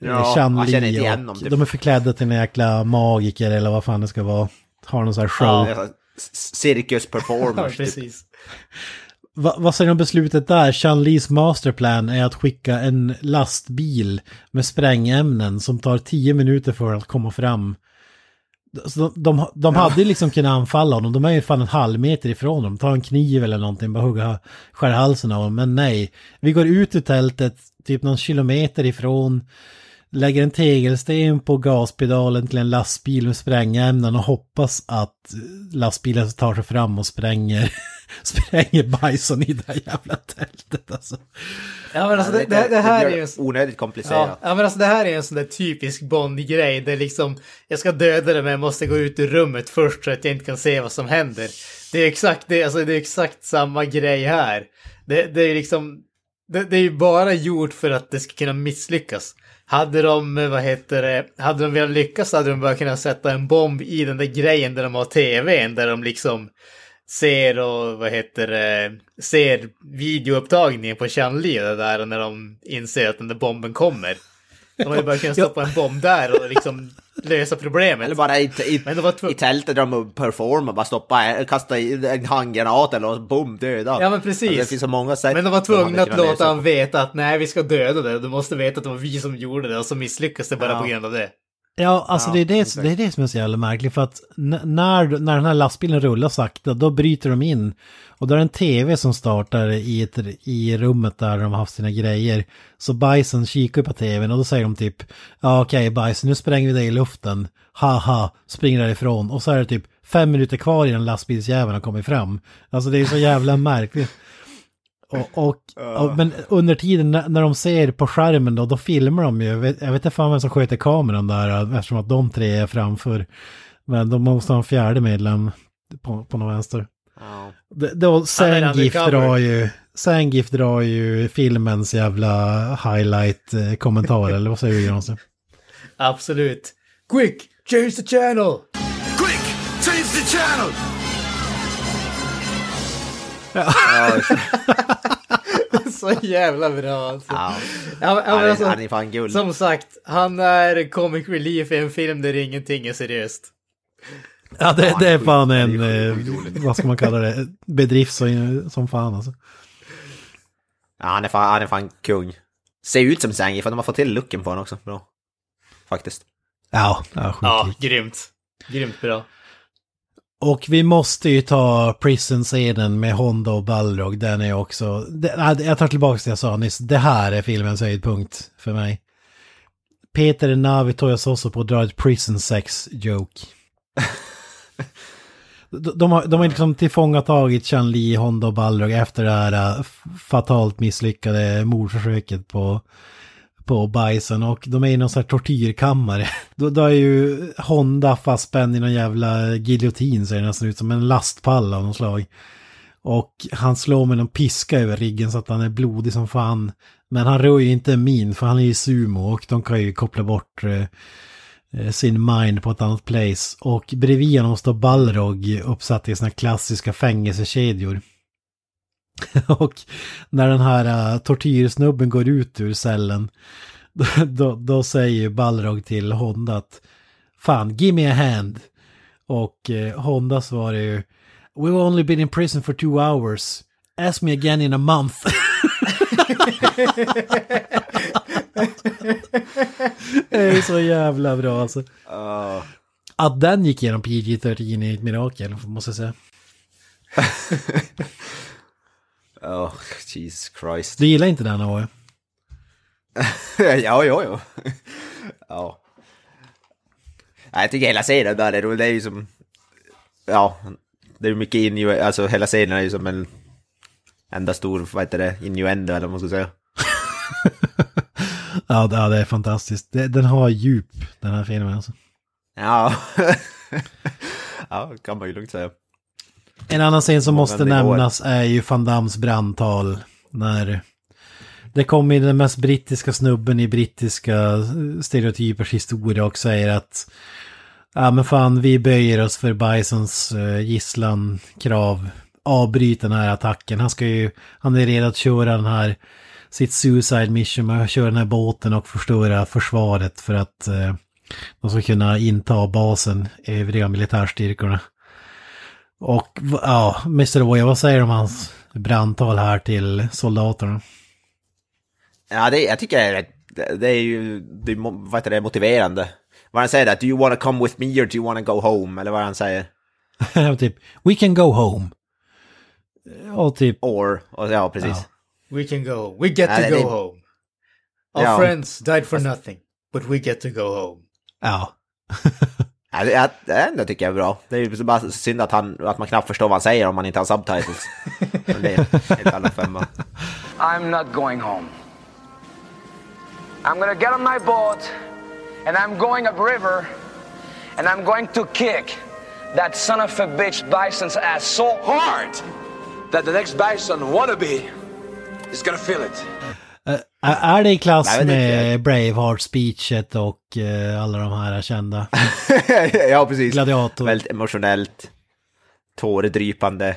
Ja, Chan Li och typ. de är förklädda till en jäkla magiker eller vad fan det ska vara. Har någon sån här show. Ja. Här Cirkus Ja, performers. typ. Va, vad säger du om beslutet där? Chan-Lis masterplan är att skicka en lastbil med sprängämnen som tar tio minuter för att komma fram. Så de, de, de hade ju liksom kunnat anfalla honom, de är ju fan en halv meter ifrån honom, ta en kniv eller någonting, bara hugga, skära halsen av honom, men nej. Vi går ut ur tältet, typ någon kilometer ifrån, lägger en tegelsten på gaspedalen till en lastbil med sprängämnen och hoppas att lastbilen tar sig fram och spränger, spränger Bison i det här jävla tältet alltså. Ja men alltså det, det, det här är ju... Onödigt komplicerat. Ja, ja men alltså det här är en sån där typisk Bond-grej. Det är liksom, jag ska döda det men jag måste gå ut ur rummet först så att jag inte kan se vad som händer. Det är exakt, det, alltså, det är exakt samma grej här. Det, det är liksom, det, det är ju bara gjort för att det ska kunna misslyckas. Hade de, vad heter det, hade de velat lyckas hade de bara kunnat sätta en bomb i den där grejen där de har tvn, där de liksom ser och vad heter det, ser videoupptagningen på Chanli där när de inser att den där bomben kommer. De hade bara kunnat stoppa en bomb där och liksom lösa problemet. Eller bara i, i, Men var i tältet där de performar, bara stoppa, kasta en handgranat eller boom, döda. Ja men precis. Alltså, det finns så många sätt. Men de var tvungna att låta han veta att nej, vi ska döda det. Du måste veta att det var vi som gjorde det och så misslyckas det bara Ja. på grund av det. Ja, alltså Ja, det, är det, exakt. det är det som är så jävla märkligt för att när, när den här lastbilen rullar sakta då bryter de in och då är det en tv som startar i, ett, i rummet där de har haft sina grejer. Så Bison kikar på tvn och då säger de typ ja okej Bison nu spränger vi dig i luften, haha, springer därifrån och så är det typ fem minuter kvar innan lastbilsjäveln har kommit fram. Alltså det är så jävla märkligt. Och, och, och, men under tiden när, när de ser på skärmen då, då filmar de ju. Jag vet, jag vet inte fan vem som sköter kameran där eftersom att de tre är framför. Men de måste ha en fjärde medlem på, på någon vänster. Ja. Det- Då Sangif drar ju, Sangif drar ju filmens jävla highlight-kommentar eller vad säger du Granström? Absolut. Quick, change the channel! Quick, change the channel! Ja, Så jävla bra alltså. ja. Ja, Han är- alltså, han är fan guld. Som sagt, han är comic relief i en film där ingenting är seriöst. Ja, det, Ja, det är fan är en, eh, vad ska man kalla det, bedrift som, som fan alltså. Ja, han är fan, han är fan kung. Ser ut som Zangief, för de har fått till looken på honom också. Bra. Faktiskt. Ja, ja, sjukt Ja, grymt. Grymt bra. Och vi måste ju ta prison-scenen med Honda och Balrog. Den är också... Det, jag tar tillbaka det jag sa nyss. Det här är filmens höjdpunkt för mig. Peter Navi Toyasoso på att dra ett prison sex joke. De, de har, de har liksom tillfångatagit Chan Li, Honda och Balrog efter det här äh, fatalt misslyckade mordförsöket på, på Bison och de är i någon sån här tortyrkammare. Då, då är ju Honda fastspänd i någon jävla giljotin ser det nästan ut som en lastpall av något slag. Och han slår med någon piska över riggen så att han är blodig som fan. Men han rör ju inte en min för han är ju sumo och de kan ju koppla bort eh, eh, sin mind på ett annat place. Och bredvid honom står Balrog uppsatt i sina klassiska fängelsekedjor. och när den här uh, tortyrsnubben går ut ur cellen då, då, säger Balrog till Honda att Fan, give me a hand. Och eh, Honda svarar ju We've only been in prison for two hours. Ask me again in a month. det är så jävla bra alltså. Uh, Att den gick igenom PG-13 är ett mirakel, måste jag säga. Oh, Jesus Christ. Du gillar inte den, Ahoy? ja, ja, ja. ja. Nej, Jag tycker hela scenen där. Det är ju som... Ja, det är mycket innu... Alltså hela scenen är ju som en enda stor, vad heter det, innuendo eller vad man ska säga. Ja, det, ja, det är fantastiskt. Den har djup, den här filmen alltså. Ja. ja, kan man ju lugnt säga. En annan scen som måste nämnas är ju Van Dams brandtal. När det kommer den mest brittiska snubben i brittiska stereotypers historia och säger att Ja men fan, vi böjer oss för Bisons uh, gisslankrav. Avbryt den här attacken. Han ska ju, han är redo att köra den här, sitt suicide mission med att köra den här båten och förstöra försvaret för att eh, de ska kunna inta basen, övriga militärstyrkorna. Och ja, Mr. Oya, vad säger du om hans brandtal här till soldaterna? Ja, det, jag tycker det är, det, det är ju det vad heter det, motiverande. Vad han säger där, do you wanna come with me or do you wanna go home? Eller vad han säger. typ, we can go home. Och typ, Or, och, ja precis. Ja. We can go. We get Nej, to det- go home. Our Ja. friends died for nothing. But we get to go home. ja. Ja, det, är- det ändå tycker jag är bra. Det är ju bara synd att, han, att man knappt förstår vad han säger om man inte har subtitles. Det är en helt annan femma. I'm not going home. I'm gonna get on my boat and I'm going upriver and I'm going to kick that son of a bitch bison's ass so hard That the next Bison wannabe is gonna feel it. Är det i klass Nej, det- med Braveheart-speechet och eh, alla de här kända? ja, precis. Gladiator. Väldigt emotionellt, tåredrypande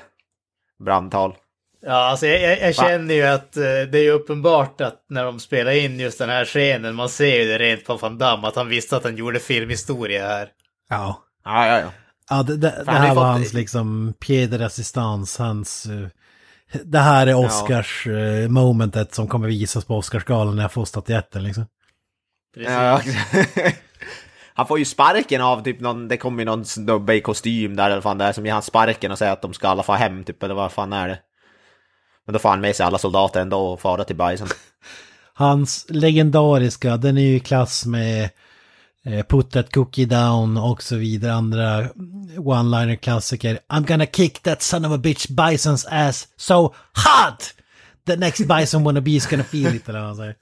brandtal. Ja, alltså jag, jag, jag känner ju att eh, det är ju uppenbart att när de spelar in just den här scenen, man ser ju det rent på Van Damme, att han visste att han gjorde filmhistoria här. Ja. Ja, ja, ja. Ja, det, det, det här var fått- hans liksom pied de resistance, hans... eh, det här är Oscars eh, momentet som kommer visas på Oscarsgalan när jag får statyetten liksom. Precis. Ja, han får ju sparken av typ någon, det kommer ju någon snubbe i kostym där eller fan det är som ger han sparken och säger att de ska alla få hem typ eller vad fan är det? Men då får han med sig alla soldater ändå och fara till Bison. Hans legendariska, den är ju i klass med Put that cookie down och så vidare, andra one-liner klassiker. I'm gonna kick that son of a bitch Bison's ass so hot! The next Bison wannabe is gonna feel it, eller vad han säger.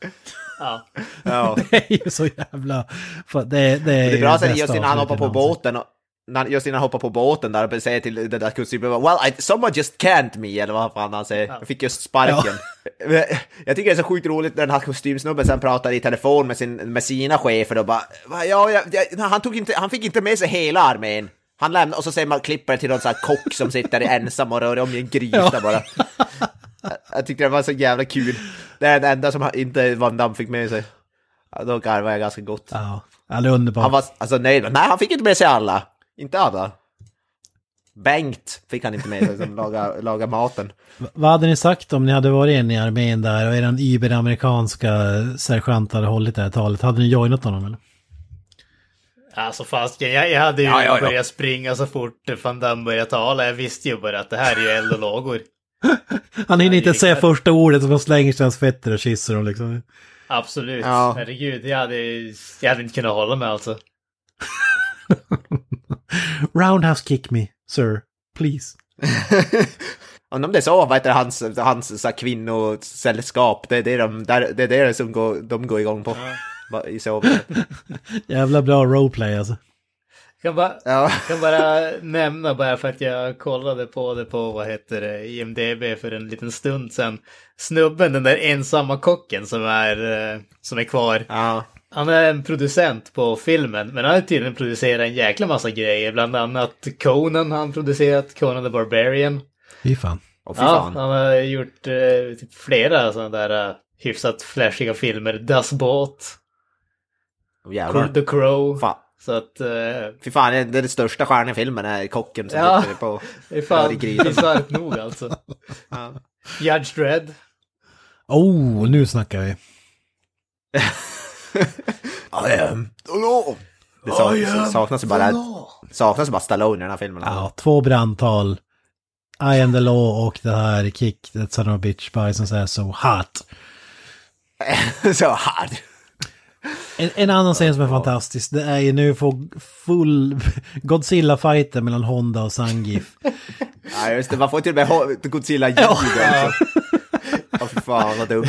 Ja. Det är ju så jävla... För det, det är Det är bra sen bästa just innan han hoppar på någonsin. båten och just innan han hoppar på båten där och säger till den där kostymen Well, I, someone just can't me, eller vad fan han säger. Jag fick just sparken. Jag tycker det är så sjukt roligt när den här kostymsnubben sen pratar i telefon med, sin, med sina chefer och bara "Va, ja, jag, jag, han, tog inte, han fick inte med sig hela armén. Han lämnar och så säger man klipper till någon sån här kock som sitter ensam och rör om i en gryta bara. Jag, tyckte det var så jävla kul. Det är det enda som han- inte Van Damme fick med sig. Ja, Då garvade jag ganska gott. Ja, ja, det är underbart. Han var alltså nöjd. Nej, han fick inte med sig alla. Inte alla. Bengt fick han inte med sig som lagar, lagar maten. V- Vad hade ni sagt om ni hade varit en i armén där och eran überamerikanska sergeant hade hållit det här talet? Hade ni joinat honom eller? Alltså fasiken, jag, jag hade ju Ja, ja, ja. börjat springa så fort Van Damme började tala. Jag visste ju bara att det här är ju eld och lågor. Han hinner inte säga första ordet så man slänger sig hans fötter och kysser dem liksom. Absolut. Ja. Herregud, jag hade, jag hade inte kunnat hålla mig alltså. Roundhouse kick me, sir. Please. Undrar om det är så, vad heter hans, hans så här kvinnosällskap, det är det, de, där, det är det som går, de går igång på. I. Jävla bra roleplay alltså. Jag kan bara, Ja. kan bara nämna, bara för att jag kollade på det på, vad heter det, IMDB för en liten stund sedan. Snubben, den där ensamma kocken som är, eh, som är kvar. Ja. Han är en producent på filmen, men han har tydligen producerat en jäkla massa grejer. Bland annat Conan har han producerat, Conan the Barbarian. Fy fan. Och fy Ja, fan. han har gjort eh, typ flera sådana där eh, hyfsat flashiga filmer. Das Boat, Oh. The Crow. Fan. Så att, eh, Fy fan, det är det största stjärnan i filmen är kocken som Ja. sitter på... det är Ja, fan det är grisar. bisarrt nog alltså. Ja. Judge Dredd. Oh, nu snackar vi. I am the law. Det sak, saknas ju bara, saknas bara Stallone i den här filmen. Ja, två brandtal. I am the law och det här kick that son of a bitch Bison är so hot. så hard. En, en annan scen som är fantastisk, det är ju nu får full Godzilla-fighter mellan Honda och Sangif. Ja, just det. Man får till och med Godzilla-ljud också. Ja, fy fan vad dumt.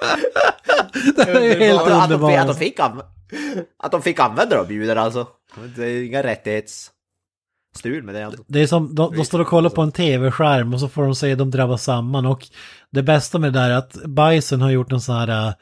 Det är helt Att, att, de, underbart. att, de fick att de fick använda de ljuden alltså. Det är inga rättighetsstrul med det alltså. Det är som, de, de står och kollar på en tv-skärm och så får de se att de drabbas samman och det bästa med det där är att Bison har gjort en sån här äh,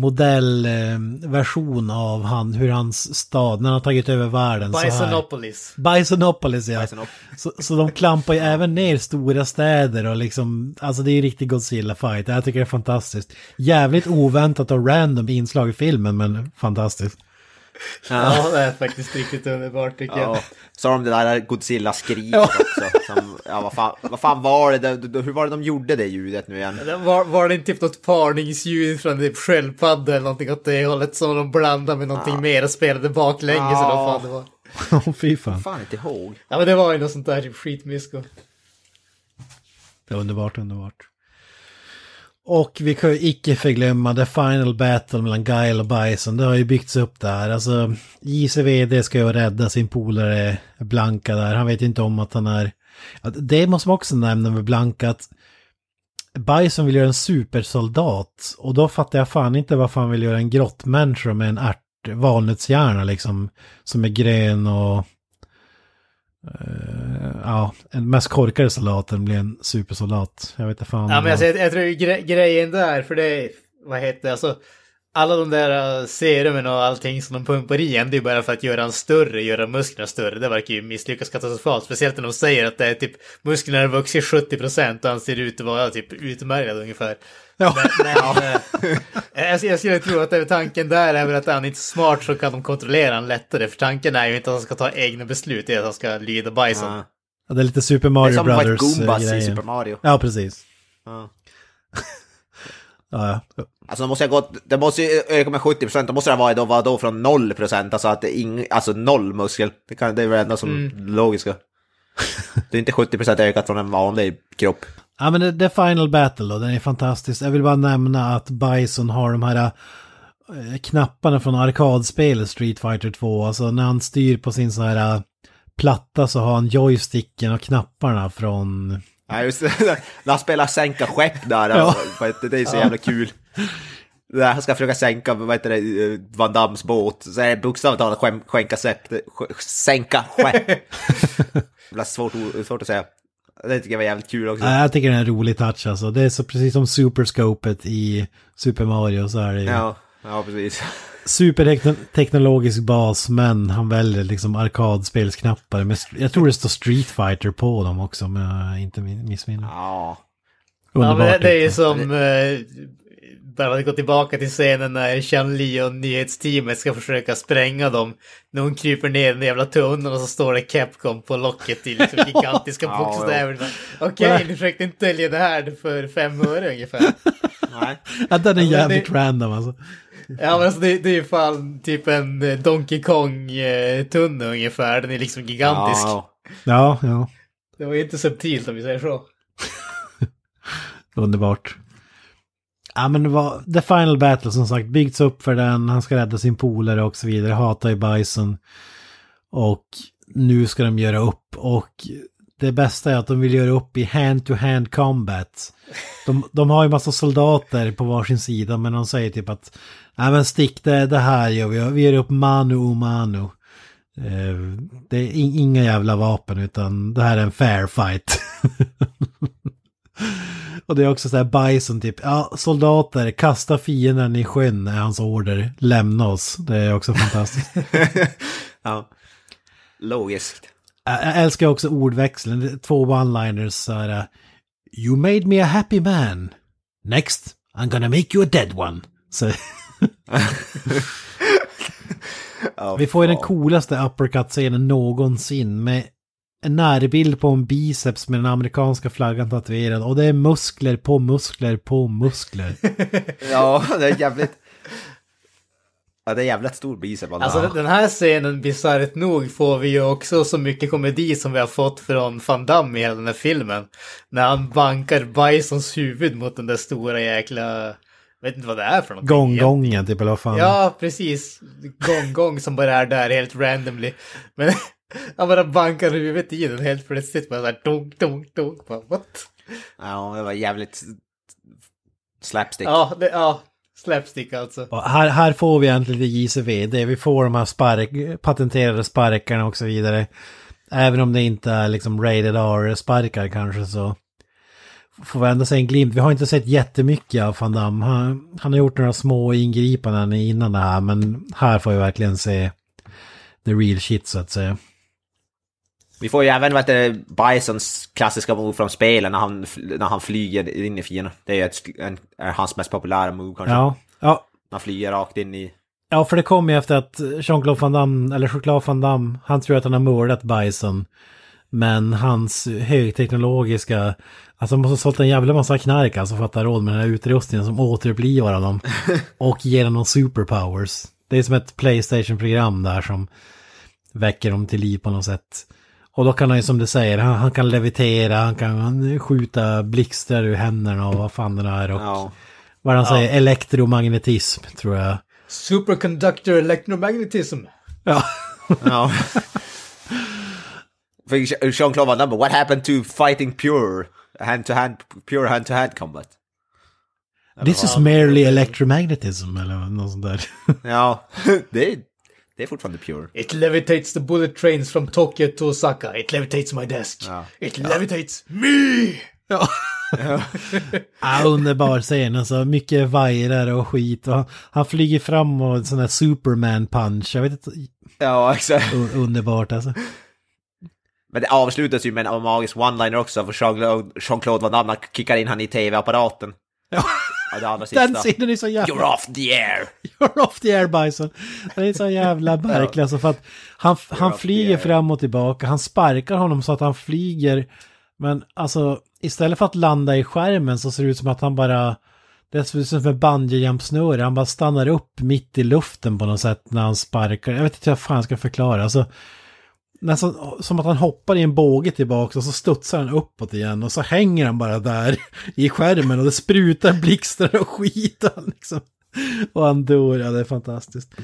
modellversion av han, hur hans stad, när han har tagit över världen så här. Bisonopolis. Bisonopolis ja. Bison Op- Så, så de klampar ju även ner stora städer och liksom, alltså det är ju riktig Godzilla-fight. Jag tycker det är fantastiskt. Jävligt oväntat och random inslag i filmen, men fantastiskt. Ja, det är faktiskt riktigt underbart tycker jag. Ja. Så har de det där Godzilla-skriket också. Som, ja, vad fan, vad fan var det? det- Hur var det de gjorde det ljudet nu igen? Det Var, var det inte typ något parningsljud från typ sköldpadda eller någonting åt det hållet som de blandade med någonting mer och spelade baklänges eller vad fan det var. Åh, fy fan. Fan inte ihåg. Ja men det var ju något sånt där typ skitmysko. Det är underbart, underbart. Och vi kan ju icke förglömma The Final Battle mellan Guile och Bison. Det har ju byggts upp där. Alltså, JCVD ska ju rädda sin polare Blanka där. Han vet inte om att han är... Det måste man också nämna med Blanka att Bison vill göra en supersoldat. Och då fattar jag fan inte varför han vill göra en grottmänniska med en ärt, valnötshjärna liksom. Som är grön och eh, ja, en mest korkade soldaten blir en supersoldat. Jag vet inte fan. Ja men alltså, jag, jag tror gre grejen där, för det är, vad heter det, alltså alla de där uh, serumen och allting som de pumpar i en, det är bara för att göra en större, göra musklerna större. Det verkar ju misslyckas katastrofalt. Speciellt när de säger att det är typ musklerna har vuxit 70% och han ser ut att vara typ utmärgad ungefär. Ja. Men, men eh, jag, jag skulle tro att det är tanken där är väl att han är inte så smart så kan de kontrollera han lättare. För tanken är ju inte att han ska ta egna beslut, det är att han ska lyda Bison. Ja. Ja, det är lite Super Det är Mario som Brothers Goombas grejer. i Super Mario. Ja, precis. Ja. Ja, ja. Alltså det måste ha gått, det måste ju öka med 70%, då måste det vara då, vara då från 0%, alltså att det är ing, alltså noll muskel. Det, kan, det är väl det enda som Mm. logiska. Det är inte 70% ökat från en vanlig kropp. Ja men det, det Final Battle då, den är fantastisk. Jag vill bara nämna att Bison har de här eh, knapparna från arkadspelet Street Fighter 2. Alltså när han styr på sin sån här eh, platta så har han joysticken och knapparna från... Ja just det, när han spelar sänka skepp där, Ja. heter det, det är så jävla kul. Han ska försöka sänka, vad heter det, eh, Van Dams båt, så är det bokstavligt talat skäm- skänka skepp, sk- sänka skepp. Det svårt, svårt att säga. Det tycker jag var jävligt kul också. Ja, jag tycker det är en rolig touch alltså. Det är så precis som Superscopet i Super Mario så är det ju. Ja, ja precis. Superteknologisk bas men han väljer liksom arkadspelsknappar. Med, jag tror det står Street Fighter på dem också om jag inte missminner. Ja. Ja, men det, det är ju jag. som... Eh, bara att gå tillbaka till scenen när Chan-Li och nyhetsteamet ska försöka spränga dem. När hon kryper ner i den jävla tunneln och så står det Capcom på locket i liksom gigantiska Ja, bokstäver. Okej, ni försökte inte sälja det här för fem öre ungefär. Nej. Ja, den är jävligt det- random alltså. Ja men alltså det, det är ju fan typ en eh, Donkey Kong-tunna ungefär. Den är liksom gigantisk. Ja, Ja, ja. Det var ju inte subtilt om vi säger så. Underbart. Ja men det var The Final Battle som sagt byggts upp för den. Han ska rädda sin polare och så vidare. Hatar ju Bison. Och nu ska de göra upp. Och det bästa är att de vill göra upp i hand-to-hand combat. De, de har ju massa soldater på varsin sida men de säger typ att Nej men stick det, det här gör vi. Vi gör upp manu och manu. Eh, Det är inga jävla vapen utan det här är en fair fight. Och det är också så här Bison typ, ja soldater, kasta fienden i sjön är hans order, lämna oss. Det är också fantastiskt. ja. Logiskt. Jag älskar också ordväxeln, två one-liners så här. uh, You made me a happy man. Next, I'm gonna make you a dead one. Så, Ja, vi får ju den coolaste uppercut-scenen någonsin med en närbild på en biceps med den amerikanska flaggan tatuerad. Och det är muskler på muskler på muskler. Ja, det är jävligt... Ja, det är jävligt stor bicep. han Alltså har. den här scenen, bisarrt nog, får vi ju också så mycket komedi som vi har fått från Van Damme i hela den här filmen. När han bankar Bisons huvud mot den där stora jäkla... Jag vet inte vad det är för någonting. Gång-gången typ, eller vad fan. Ja, precis. Gång-gång som bara är där helt randomly. Men han bara bankar huvudet i den helt plötsligt. Bara såhär dunk, dunk, dunk. Bara, what? Ja, det var jävligt slapstick. Ja, det, ja. Slapstick alltså. Och här, här får vi äntligen lite JCVD. Vi får de här spark, patenterade sparkarna och så vidare. Även om det inte är liksom rated R-sparkar kanske så får vi ändå se en glimt. Vi har inte sett jättemycket av Van Damme. Han, han har gjort några små ingripanden innan det här men här får vi verkligen se the real shit så att säga. Vi får ju även heter det, Bisons klassiska move från spelen när han, när han flyger in i fienden. Det är ett, en, är hans mest populära move kanske. Ja, ja, Han flyger rakt in i Ja, för det kom ju efter att Jean-Claude Van Damme, eller Choklad Van Damme, han tror att han har mördat Bison. Men hans högteknologiska, alltså han måste ha sålt en jävla massa knark alltså för att ha råd med den här utrustningen som återupplivar honom. och ger honom superpowers. Det är som ett Playstation-program där som väcker dem till liv på något sätt. Och då kan han ju som du säger, han, han kan levitera, han kan skjuta blixtar ur händerna och vad fan det är. Och Ja. vad han säger, elektromagnetism tror jag. Superconductor electromagnetism. Ja. Ja. För Jean-Claude Van Damme, what happened to fighting pure hand-to-hand, pure hand-to-hand combat? This is merely electromagnetism eller något sånt där. Ja, det är, det är fortfarande pure. It levitates the bullet trains from Tokyo to Osaka. It levitates my desk. Ja. It levitates me! Ja. ja, underbar scen. Alltså mycket vajrar och skit. Och han, flyger fram och en sån här Superman-punch. Jag vet inte. Ja, exakt. un- Underbart alltså. Men det avslutas ju med en magisk one-liner också, för Jean-Claude Van Damme kickar in han i tv-apparaten. Ja. Ja, det allra sista. Den scenen är så jävla... You're off the air! You're off the air Bison. Den är så jävla märklig alltså för att han, han flyger fram och tillbaka. Han sparkar honom så att han flyger. Men alltså istället för att landa i skärmen så ser det ut som att han bara... Det ser ut som ett bungee-jumpsnöre. Han bara stannar upp mitt i luften på något sätt när han sparkar. Jag vet inte hur fan jag ska förklara. Alltså, nästan som att han hoppar i en båge tillbaka och så studsar han uppåt igen och så hänger han bara där i skärmen och det sprutar blixtar och skit. och Liksom. Och han dör, ja det är fantastiskt.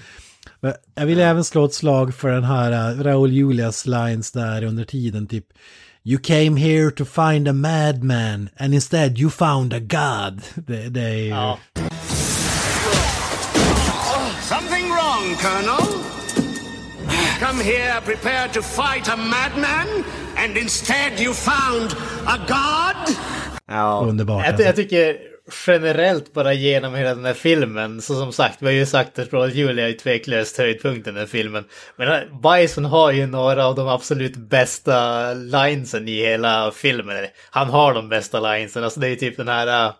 Men jag vill även slå ett slag för den här eh, Raoul Julias lines där under tiden typ You came here to find a madman and instead you found a god. Det, det är ju... Ja. Something wrong, Colonel? Come here prepared to fight a madman, and instead you found a god? Ja, Underbart. Jag, Alltså. jag tycker generellt bara genom hela den här filmen, så som sagt, vi har ju sagt att Julia är tveklöst höjdpunkten i den här filmen. Men här Bison har ju några av de absolut bästa linesen i hela filmen. Han har de bästa linesen, alltså det är typ den här... Uh,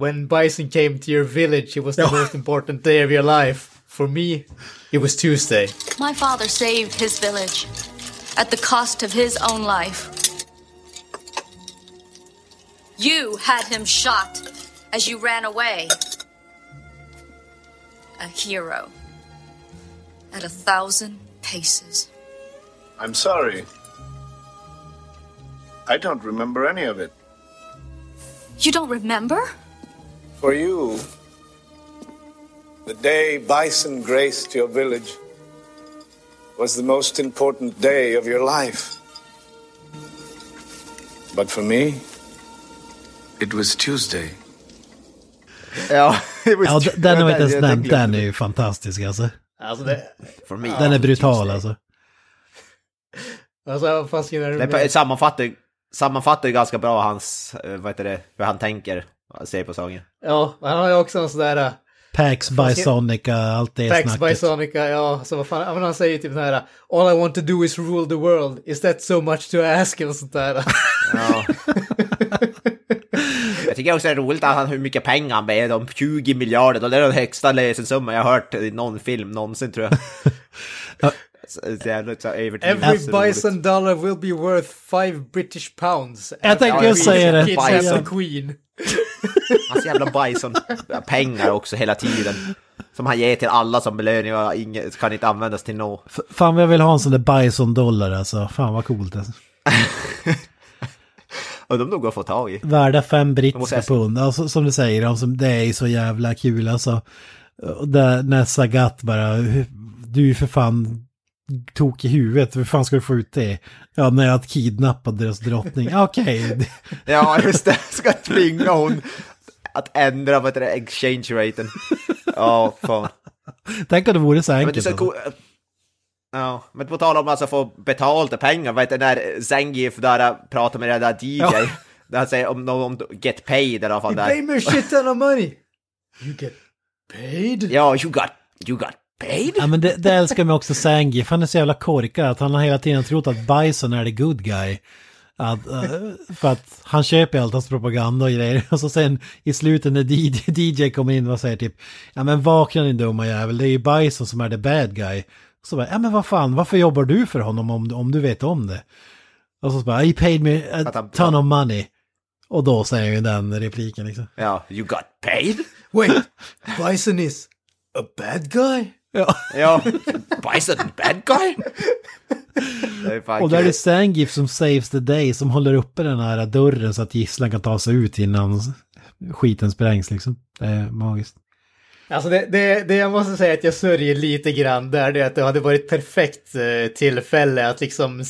When Bison came to your village it was the most important day of your life. For me, it was Tuesday. My father saved his village at the cost of his own life. You had him shot as you ran away. A hero at a thousand paces. I'm sorry. I don't remember any of it. You don't remember? For you, the day Bison graced your village was the most important day of your life. But for me, it was Tuesday. ja. it was Ja, den har vi inte ens nämnt. Den är ju fantastisk alltså. Alltså det... For me. Den är brutal alltså. Alltså jag Det är- sammanfattar, sammanfattar ju ganska bra hans, eh, vad heter det, hur han tänker, ser på saken. Ja, han har ju också en sån där... Pax Bisonica, allt det Pax snacket. Bisonica, ja, så vad fan, men han säger typ den här All I want to do is rule the world, is that so much to ask? Eller sånt där. Ja. jag tycker också det är roligt att han hur mycket pengar han ber om, 20 miljarder, och det är den högsta lösensumman jag har hört i någon film någonsin tror jag. Every bison dollar will be worth five British pounds. Jag tänkte just säga det. Kids have the queen. Hans jävla bison pengar också hela tiden. Som han ger till alla som belöning och inget kan inte användas till nå. F- Fan vad jag vill ha en sån där Bison-dollar alltså. Fan vad coolt alltså. Och de nog att få tag i. Värda fem brittiska pund. Alltså, som du säger, alltså, det är så jävla kul alltså. Och där, när Sagat bara, du är för fan tok i huvudet, hur fan ska du få ut det? Ja, när jag kidnappade deras drottning. Ja, Okej, Ja, just det. Ska tvinga hon att ändra vad det, exchange raten. Ja, fan. tänk om det vore så Men enkelt. så Alltså. Ja, men på tal om alltså få betalt och pengar, vad heter det, när Zangief där pratar med den där DJ. Ja. Där han säger om någon get paid i alla fall You pay me shit ton of money. You get paid? Ja, you got, you got paid? Ja men det, det älskar mig också Zangief, han är så jävla korkad att han har hela tiden trott att Bison är the good guy. Att, eh, för att han köper allt hans propaganda och grejer. Och så sen i slutet när DJ, DJ kommer in och säger typ Ja men vakna din dumma jävel, det är ju Bison som är the bad guy. Så bara, ja men vad fan, varför jobbar du för honom om, om du vet om det? Och så bara, he paid me a ton of money. Och då säger ju den repliken liksom. Ja, you got paid? Wait, Bison is a bad guy? Ja. Ja, Bison bad guy? Och där är det Sangif som saves the day som håller uppe den här dörren så att gisslan kan ta sig ut innan skiten sprängs liksom. Det är magiskt. Alltså det, det, det jag måste säga att jag sörjer lite grann där, det är att det hade varit perfekt eh, tillfälle att liksom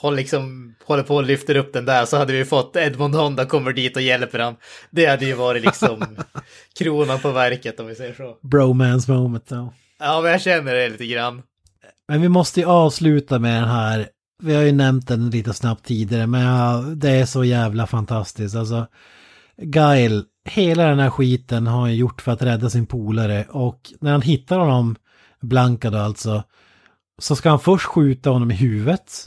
håller, liksom, håller på och lyfter upp den där så hade vi fått Edmond Honda kommer dit och hjälper han. Det hade ju varit liksom kronan på verket om vi säger så. Bromance moment då. Ja, men jag känner det lite grann. Men vi måste ju avsluta med den här. Vi har ju nämnt den lite snabbt tidigare, men det är så jävla fantastiskt. Alltså, Guile, hela den här skiten har han gjort för att rädda sin polare. Och när han hittar honom, Blanka då alltså, så ska han först skjuta honom i huvudet.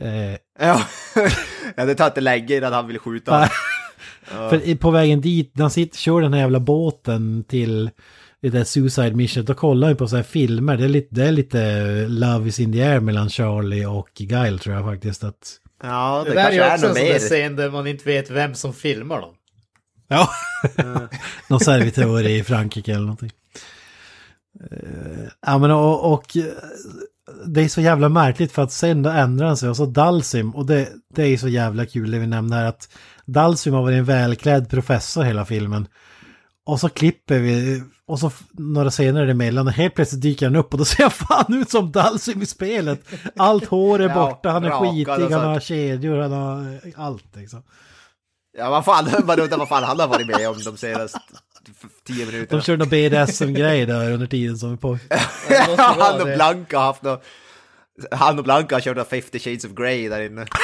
Eh, Ja. ja, det tar inte länge innan han vill skjuta. För på vägen dit, när han sitter, kör den här jävla båten till det där Suicide Mission, då kollar han på så här filmer. Det är lite, det är lite Love is in the air mellan Charlie och Guile tror jag faktiskt. Att, Ja, Det, det, där är ju är också en något sån där scen där man inte vet vem som filmar dem. Ja, någon servitör i Frankrike eller någonting. Eh, Ja men och, och eh, det är så jävla märkligt för att sen då ändrar han sig och så Dalsim och det, det är så jävla kul det vi nämner här att Dalsim har varit en välklädd professor hela filmen. Och så klipper vi och så några scener emellan och helt plötsligt dyker han upp och då ser han fan ut som Dalsim i spelet. Allt hår är borta, han är skitig, han har kedjor, han har allt liksom. Ja, vad fan, man undrar vad fan han har varit med om de senaste tio De minuterna. kör någon BDSM-grej där under tiden som är på. Han och. Blanka har haft något... Han och Blanka har kört något 50 shades of Grey där inne.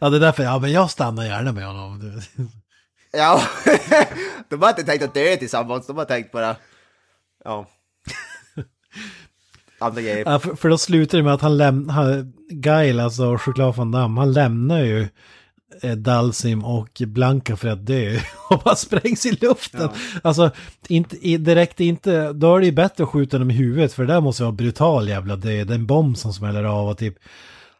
Ja det är därför, ja men jag stannar gärna med honom. Ja, de har inte tänkt att dö tillsammans, de har tänkt bara... Ja. Andra grejer. Ja, för, för då slutar det med att han lämnar, Guile, alltså Choklad van Damme, han lämnar ju Dalsim och Blanka för att dö och bara sprängs i luften. Alltså, inte, direkt inte, då är det ju bättre att skjuta dem i huvudet för det där måste vara brutal jävla död, en bomb som smäller av och typ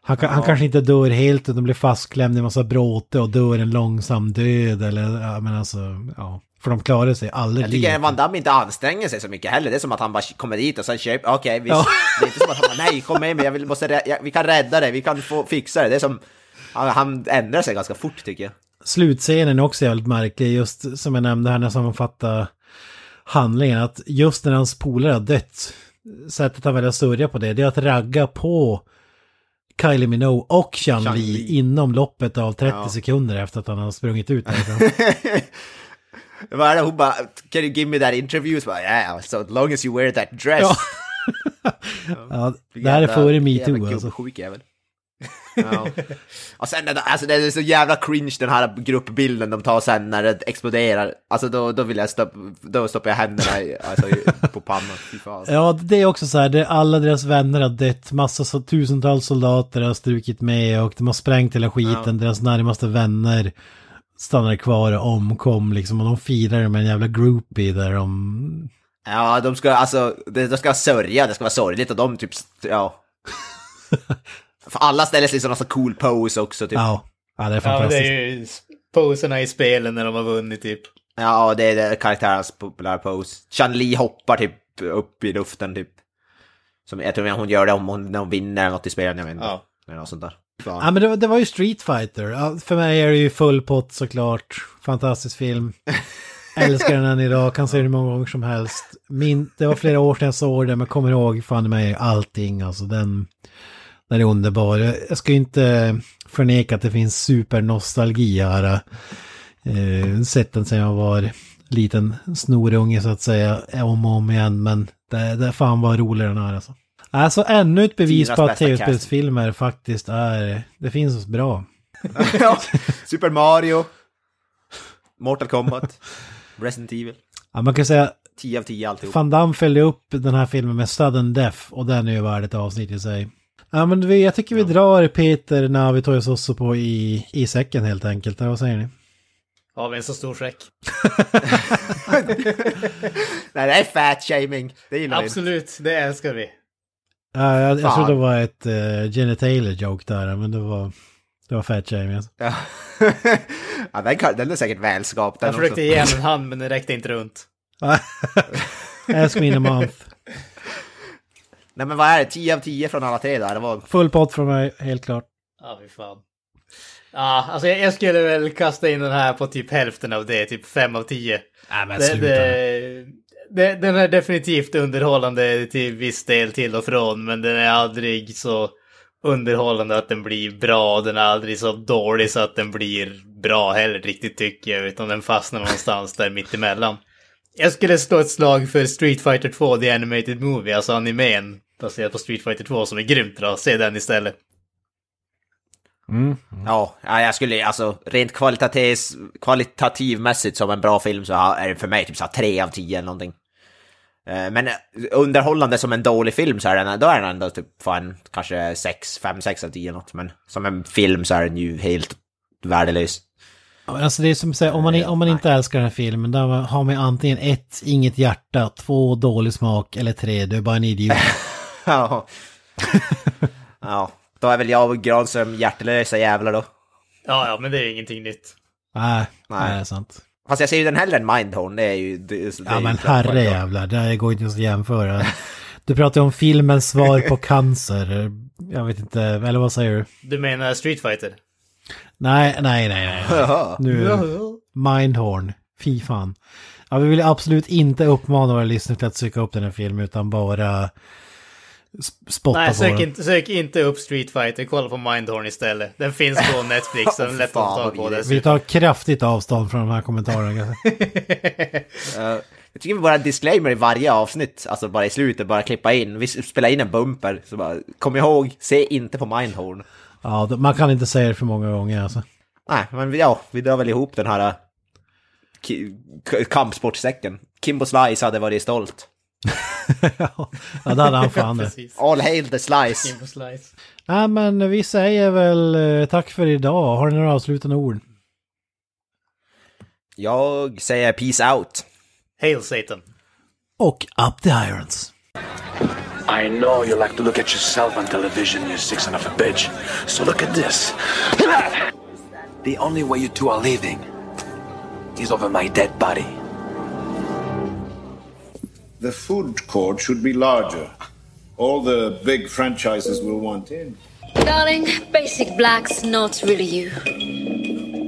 han, kan, han kanske inte dör helt utan blir fastklämd i en massa bråte och dör en långsam död eller, ja men alltså, ja. För de klarar sig aldrig. Jag tycker Van Damme inte anstränger sig så mycket heller. Det är som att han bara kommer dit och sen köper... Okej, vi... Ja. det är inte som att han bara nej, kom med mig, jag vill, måste, rä- vi kan rädda det, vi kan få fixa det. Det är som... Han, han ändrar sig ganska fort tycker jag. slutscenen är också jävligt märklig, just som jag nämnde här när jag sammanfattar handlingen, att just när hans polare har dött, sättet han väljer att sörja på det, det är att ragga på Kylie Minogue och Chan Li inom loppet av 30 Ja. sekunder efter att han har sprungit ut därifrån. Vad är det? Hon bara, can you give me that interview? Så bara, yeah, so long as you wear that dress. Ja. ja, det här är före metoo alltså. Sjuk jävel. Ja. Och sen är det- alltså det är så jävla cringe den här gruppbilden de tar sen när det exploderar. Alltså då, då vill jag stoppa, då stoppar jag händerna i, alltså, på pannan. Ja, det är också så här, det, alla deras vänner har dött, massa så, tusentals soldater har strukit med och de har sprängt hela skiten, deras närmaste vänner stannar kvar och omkom liksom och de firar med en jävla groupie där de... Ja, de ska alltså, de ska sörja, det ska vara sorgligt och de typ, ja. För alla ställer sig i sådana så cool pose också typ. Ja, ja det är Ja, fantastiskt. det är ju poserna i spelen när de har vunnit typ. Ja, det är det karaktärens populära pose. Chan Li hoppar typ upp i luften typ. Som, jag tror hon gör det om hon, när hon vinner något i spelen, jag vet inte. Ja. Eller något sånt där. Ja men det, var- det var ju Street Fighter. Ja, för mig är det ju full pott såklart. Fantastisk film. Älskar den än idag, kan se den hur många gånger som helst. Min, det var flera år sedan jag såg den, men kommer ihåg fan mig allting. Alltså den, den är underbar. Jag, ska inte förneka att det finns supernostalgi här. Eh, sett den sedan jag var liten snorunge så att säga, om och om igen. Men det, det fan var rolig den här alltså. Alltså ännu ett bevis på att tv-spelsfilmer faktiskt är, det finns bra. ja, Super Mario. Mortal Kombat. Resident Evil. Ja, man kan säga 10 av 10 alltihop. Van Damme följde upp den här filmen med Sudden Death och den är ju värd ett avsnitt i sig. Ja men vi, jag tycker vi drar Peter Navitorius också på i, i säcken helt enkelt. Eller vad säger ni? Har vi en så stor säck? Nej, det är fat shaming. Det gillar vi. Absolut, det älskar vi. Ja, jag, jag trodde det var ett uh, genitalia joke där, men det var, det var fat shaming. Alltså. Ja. ja, den, kan, den är säkert välskapt Jag försökte också. ge en en hand men det räckte inte runt. Ask me in a month. Nej men vad är det? 10 av 10 från alla tre där? Det var... Full pott från mig, helt klart. Ja, fy fan. Ja, alltså jag, jag skulle väl kasta in den här på typ hälften av det, typ 5 av 10. Nej men Det, sluta. det, det, den är definitivt underhållande till viss del till och från, men den är aldrig så underhållande att den blir bra. Den är aldrig så dålig så att den blir bra heller riktigt tycker jag, utan den fastnar någonstans där mittemellan. Jag skulle slå ett slag för Street Fighter 2, The Animated Movie, alltså animen baserat på Street Fighter 2 som är grymt bra. Se den istället. Mm. Ja, ja, jag skulle alltså rent kvalitativ, kvalitativmässigt som en bra film så är det för mig typ så här 3 av 10 eller någonting. Eh, Men eh, underhållande som en dålig film så är den, då är den ändå typ fan kanske 6, 5, 6 av 10 eller något. Men som en film så är den ju helt värdelös. Alltså det är som säga, om man, om man inte älskar den här filmen, då har man antingen ett, inget hjärta, två, dålig smak, eller tre, du är bara en idiot. Ja. ja, då är väl jag och Granström hjärtelösa jävlar då. Ja, ja, men det är ingenting nytt. Nej, Nej. nej, det är sant. Fast jag ser ju den hellre än Mindhorn, det är ju... Det, det är Ja ju men klart- herre jävlar, det går inte ens att jämföra. Du pratar om filmens svar på cancer. Jag vet inte, eller vad säger du? Du menar Street Fighter? Nej, nej, nej, nej. Nu, Mindhorn. Fy fan. Ja, vi vill absolut inte uppmana våra lyssnare till att söka upp den här filmen utan bara spotta Nej, på sök den. inte, sök inte upp Street Fighter, kolla på Mindhorn istället. Den finns på Netflix, så den är lätt att ta på det. Vi tar kraftigt avstånd från de här kommentarerna. Eh, jag tycker vi bara en disclaimer i varje avsnitt, alltså bara i slutet, bara klippa in. Vi spelar in en bumper, så bara kom ihåg, se inte på Mindhorn. Ja, man kan inte säga det för många gånger alltså. Nej, men vi- ja, vi drar väl ihop den här k- kampsportsäcken. Kimbo Slice hade varit stolt. Ja, det hade han fan det. All hail the slice! Slice. Nej, men vi säger väl eh, tack för idag. Har ni några avslutande ord? Jag säger peace out. Hail Satan. Och up the irons. I know you like to look at yourself on television, you sick son of a bitch. So look at this. The only way you two are leaving is over my dead body. The food court should be larger. All the big franchises will want in. Darling, basic black's not really you.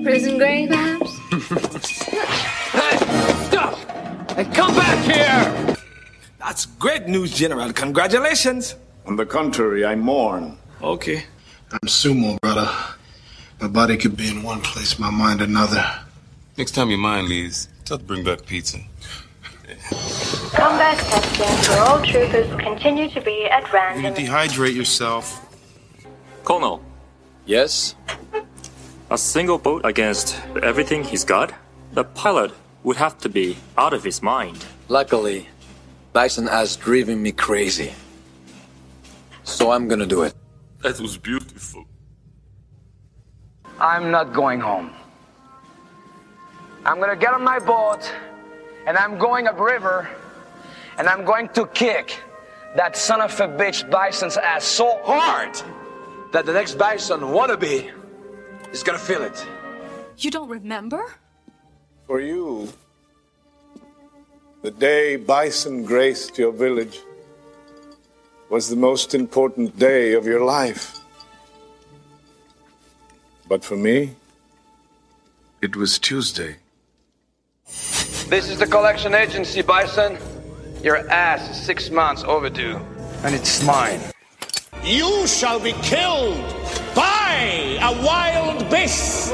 Prison grey, perhaps? Hey, stop! And come back here! That's great news, General. Congratulations. On the contrary, I mourn. Okay. I'm sumo, brother. My body could be in one place, my mind another. Next time your mind leaves, tell to bring back pizza. Combat testing for all troopers continue to be at random. You random. dehydrate yourself. Colonel, Yes? a single boat against everything he's got? The pilot would have to be out of his mind. Luckily, Bison has driven me crazy. So I'm gonna do it. That was beautiful. I'm not going home. I'm gonna get on my boat and I'm going upriver and I'm going to kick that son of a bitch Bison's ass so hard That the next Bison wannabe is gonna feel it. You don't remember? For you, the day Bison graced your village was the most important day of your life. But for me, it was Tuesday. This is the collection agency, Bison. Your ass is six months overdue, and it's mine. You shall be killed by a wild beast.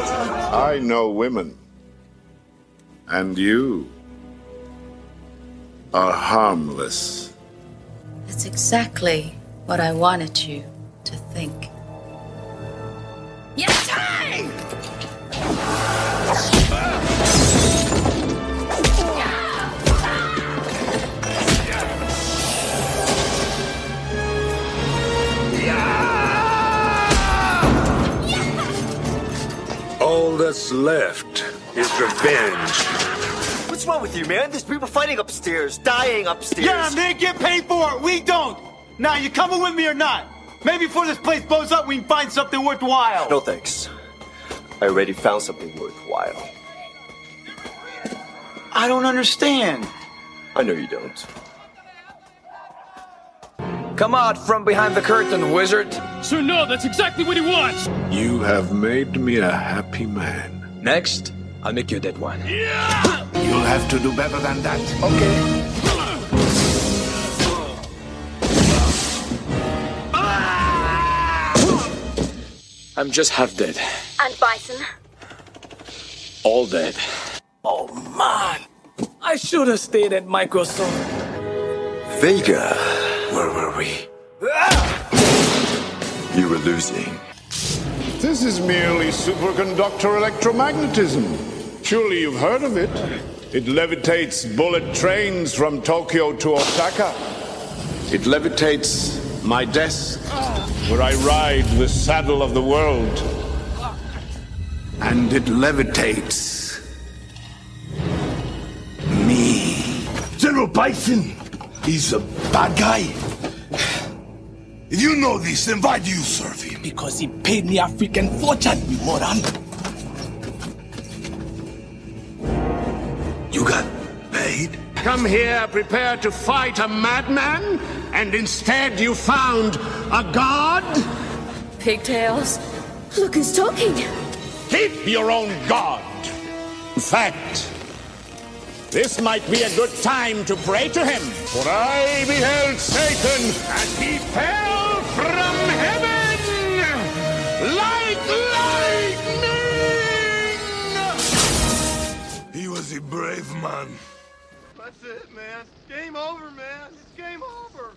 I know women. And you are harmless. That's exactly what I wanted you to think. Yes, time! That's left is revenge. What's wrong with you, man? There's people fighting upstairs, dying upstairs. Yeah, they get paid for it. We don't. Now, you coming with me or not? Maybe before this place blows up, we can find something worthwhile. No thanks. I already found something worthwhile. I don't understand. I know you don't. Come out from behind the curtain, wizard. Sir, no, that's exactly what he wants. You have made me a happy man. Next, I'll make you a dead one. You'll have to do better than that. Okay. Ah! I'm just half dead. And Bison? All dead. Oh man! I should have stayed at Microsoft. Vega, where were we? You were losing. This is merely superconductor electromagnetism. Surely you've heard of it. It levitates bullet trains from Tokyo to Osaka. It levitates my desk, where I ride the saddle of the world. And it levitates me. General Bison is a bad guy. If you know this, then why do you serve him? Because he paid me a freaking fortune, you moron. You got paid? Come here prepared to fight a madman, and instead you found a god? Pigtails? Look who's talking. Keep your own god. In fact, this might be a good time to pray to him. For I beheld Satan, and he fell from heaven like lightning! He was a brave man. That's it, man. Game over, man. It's game over.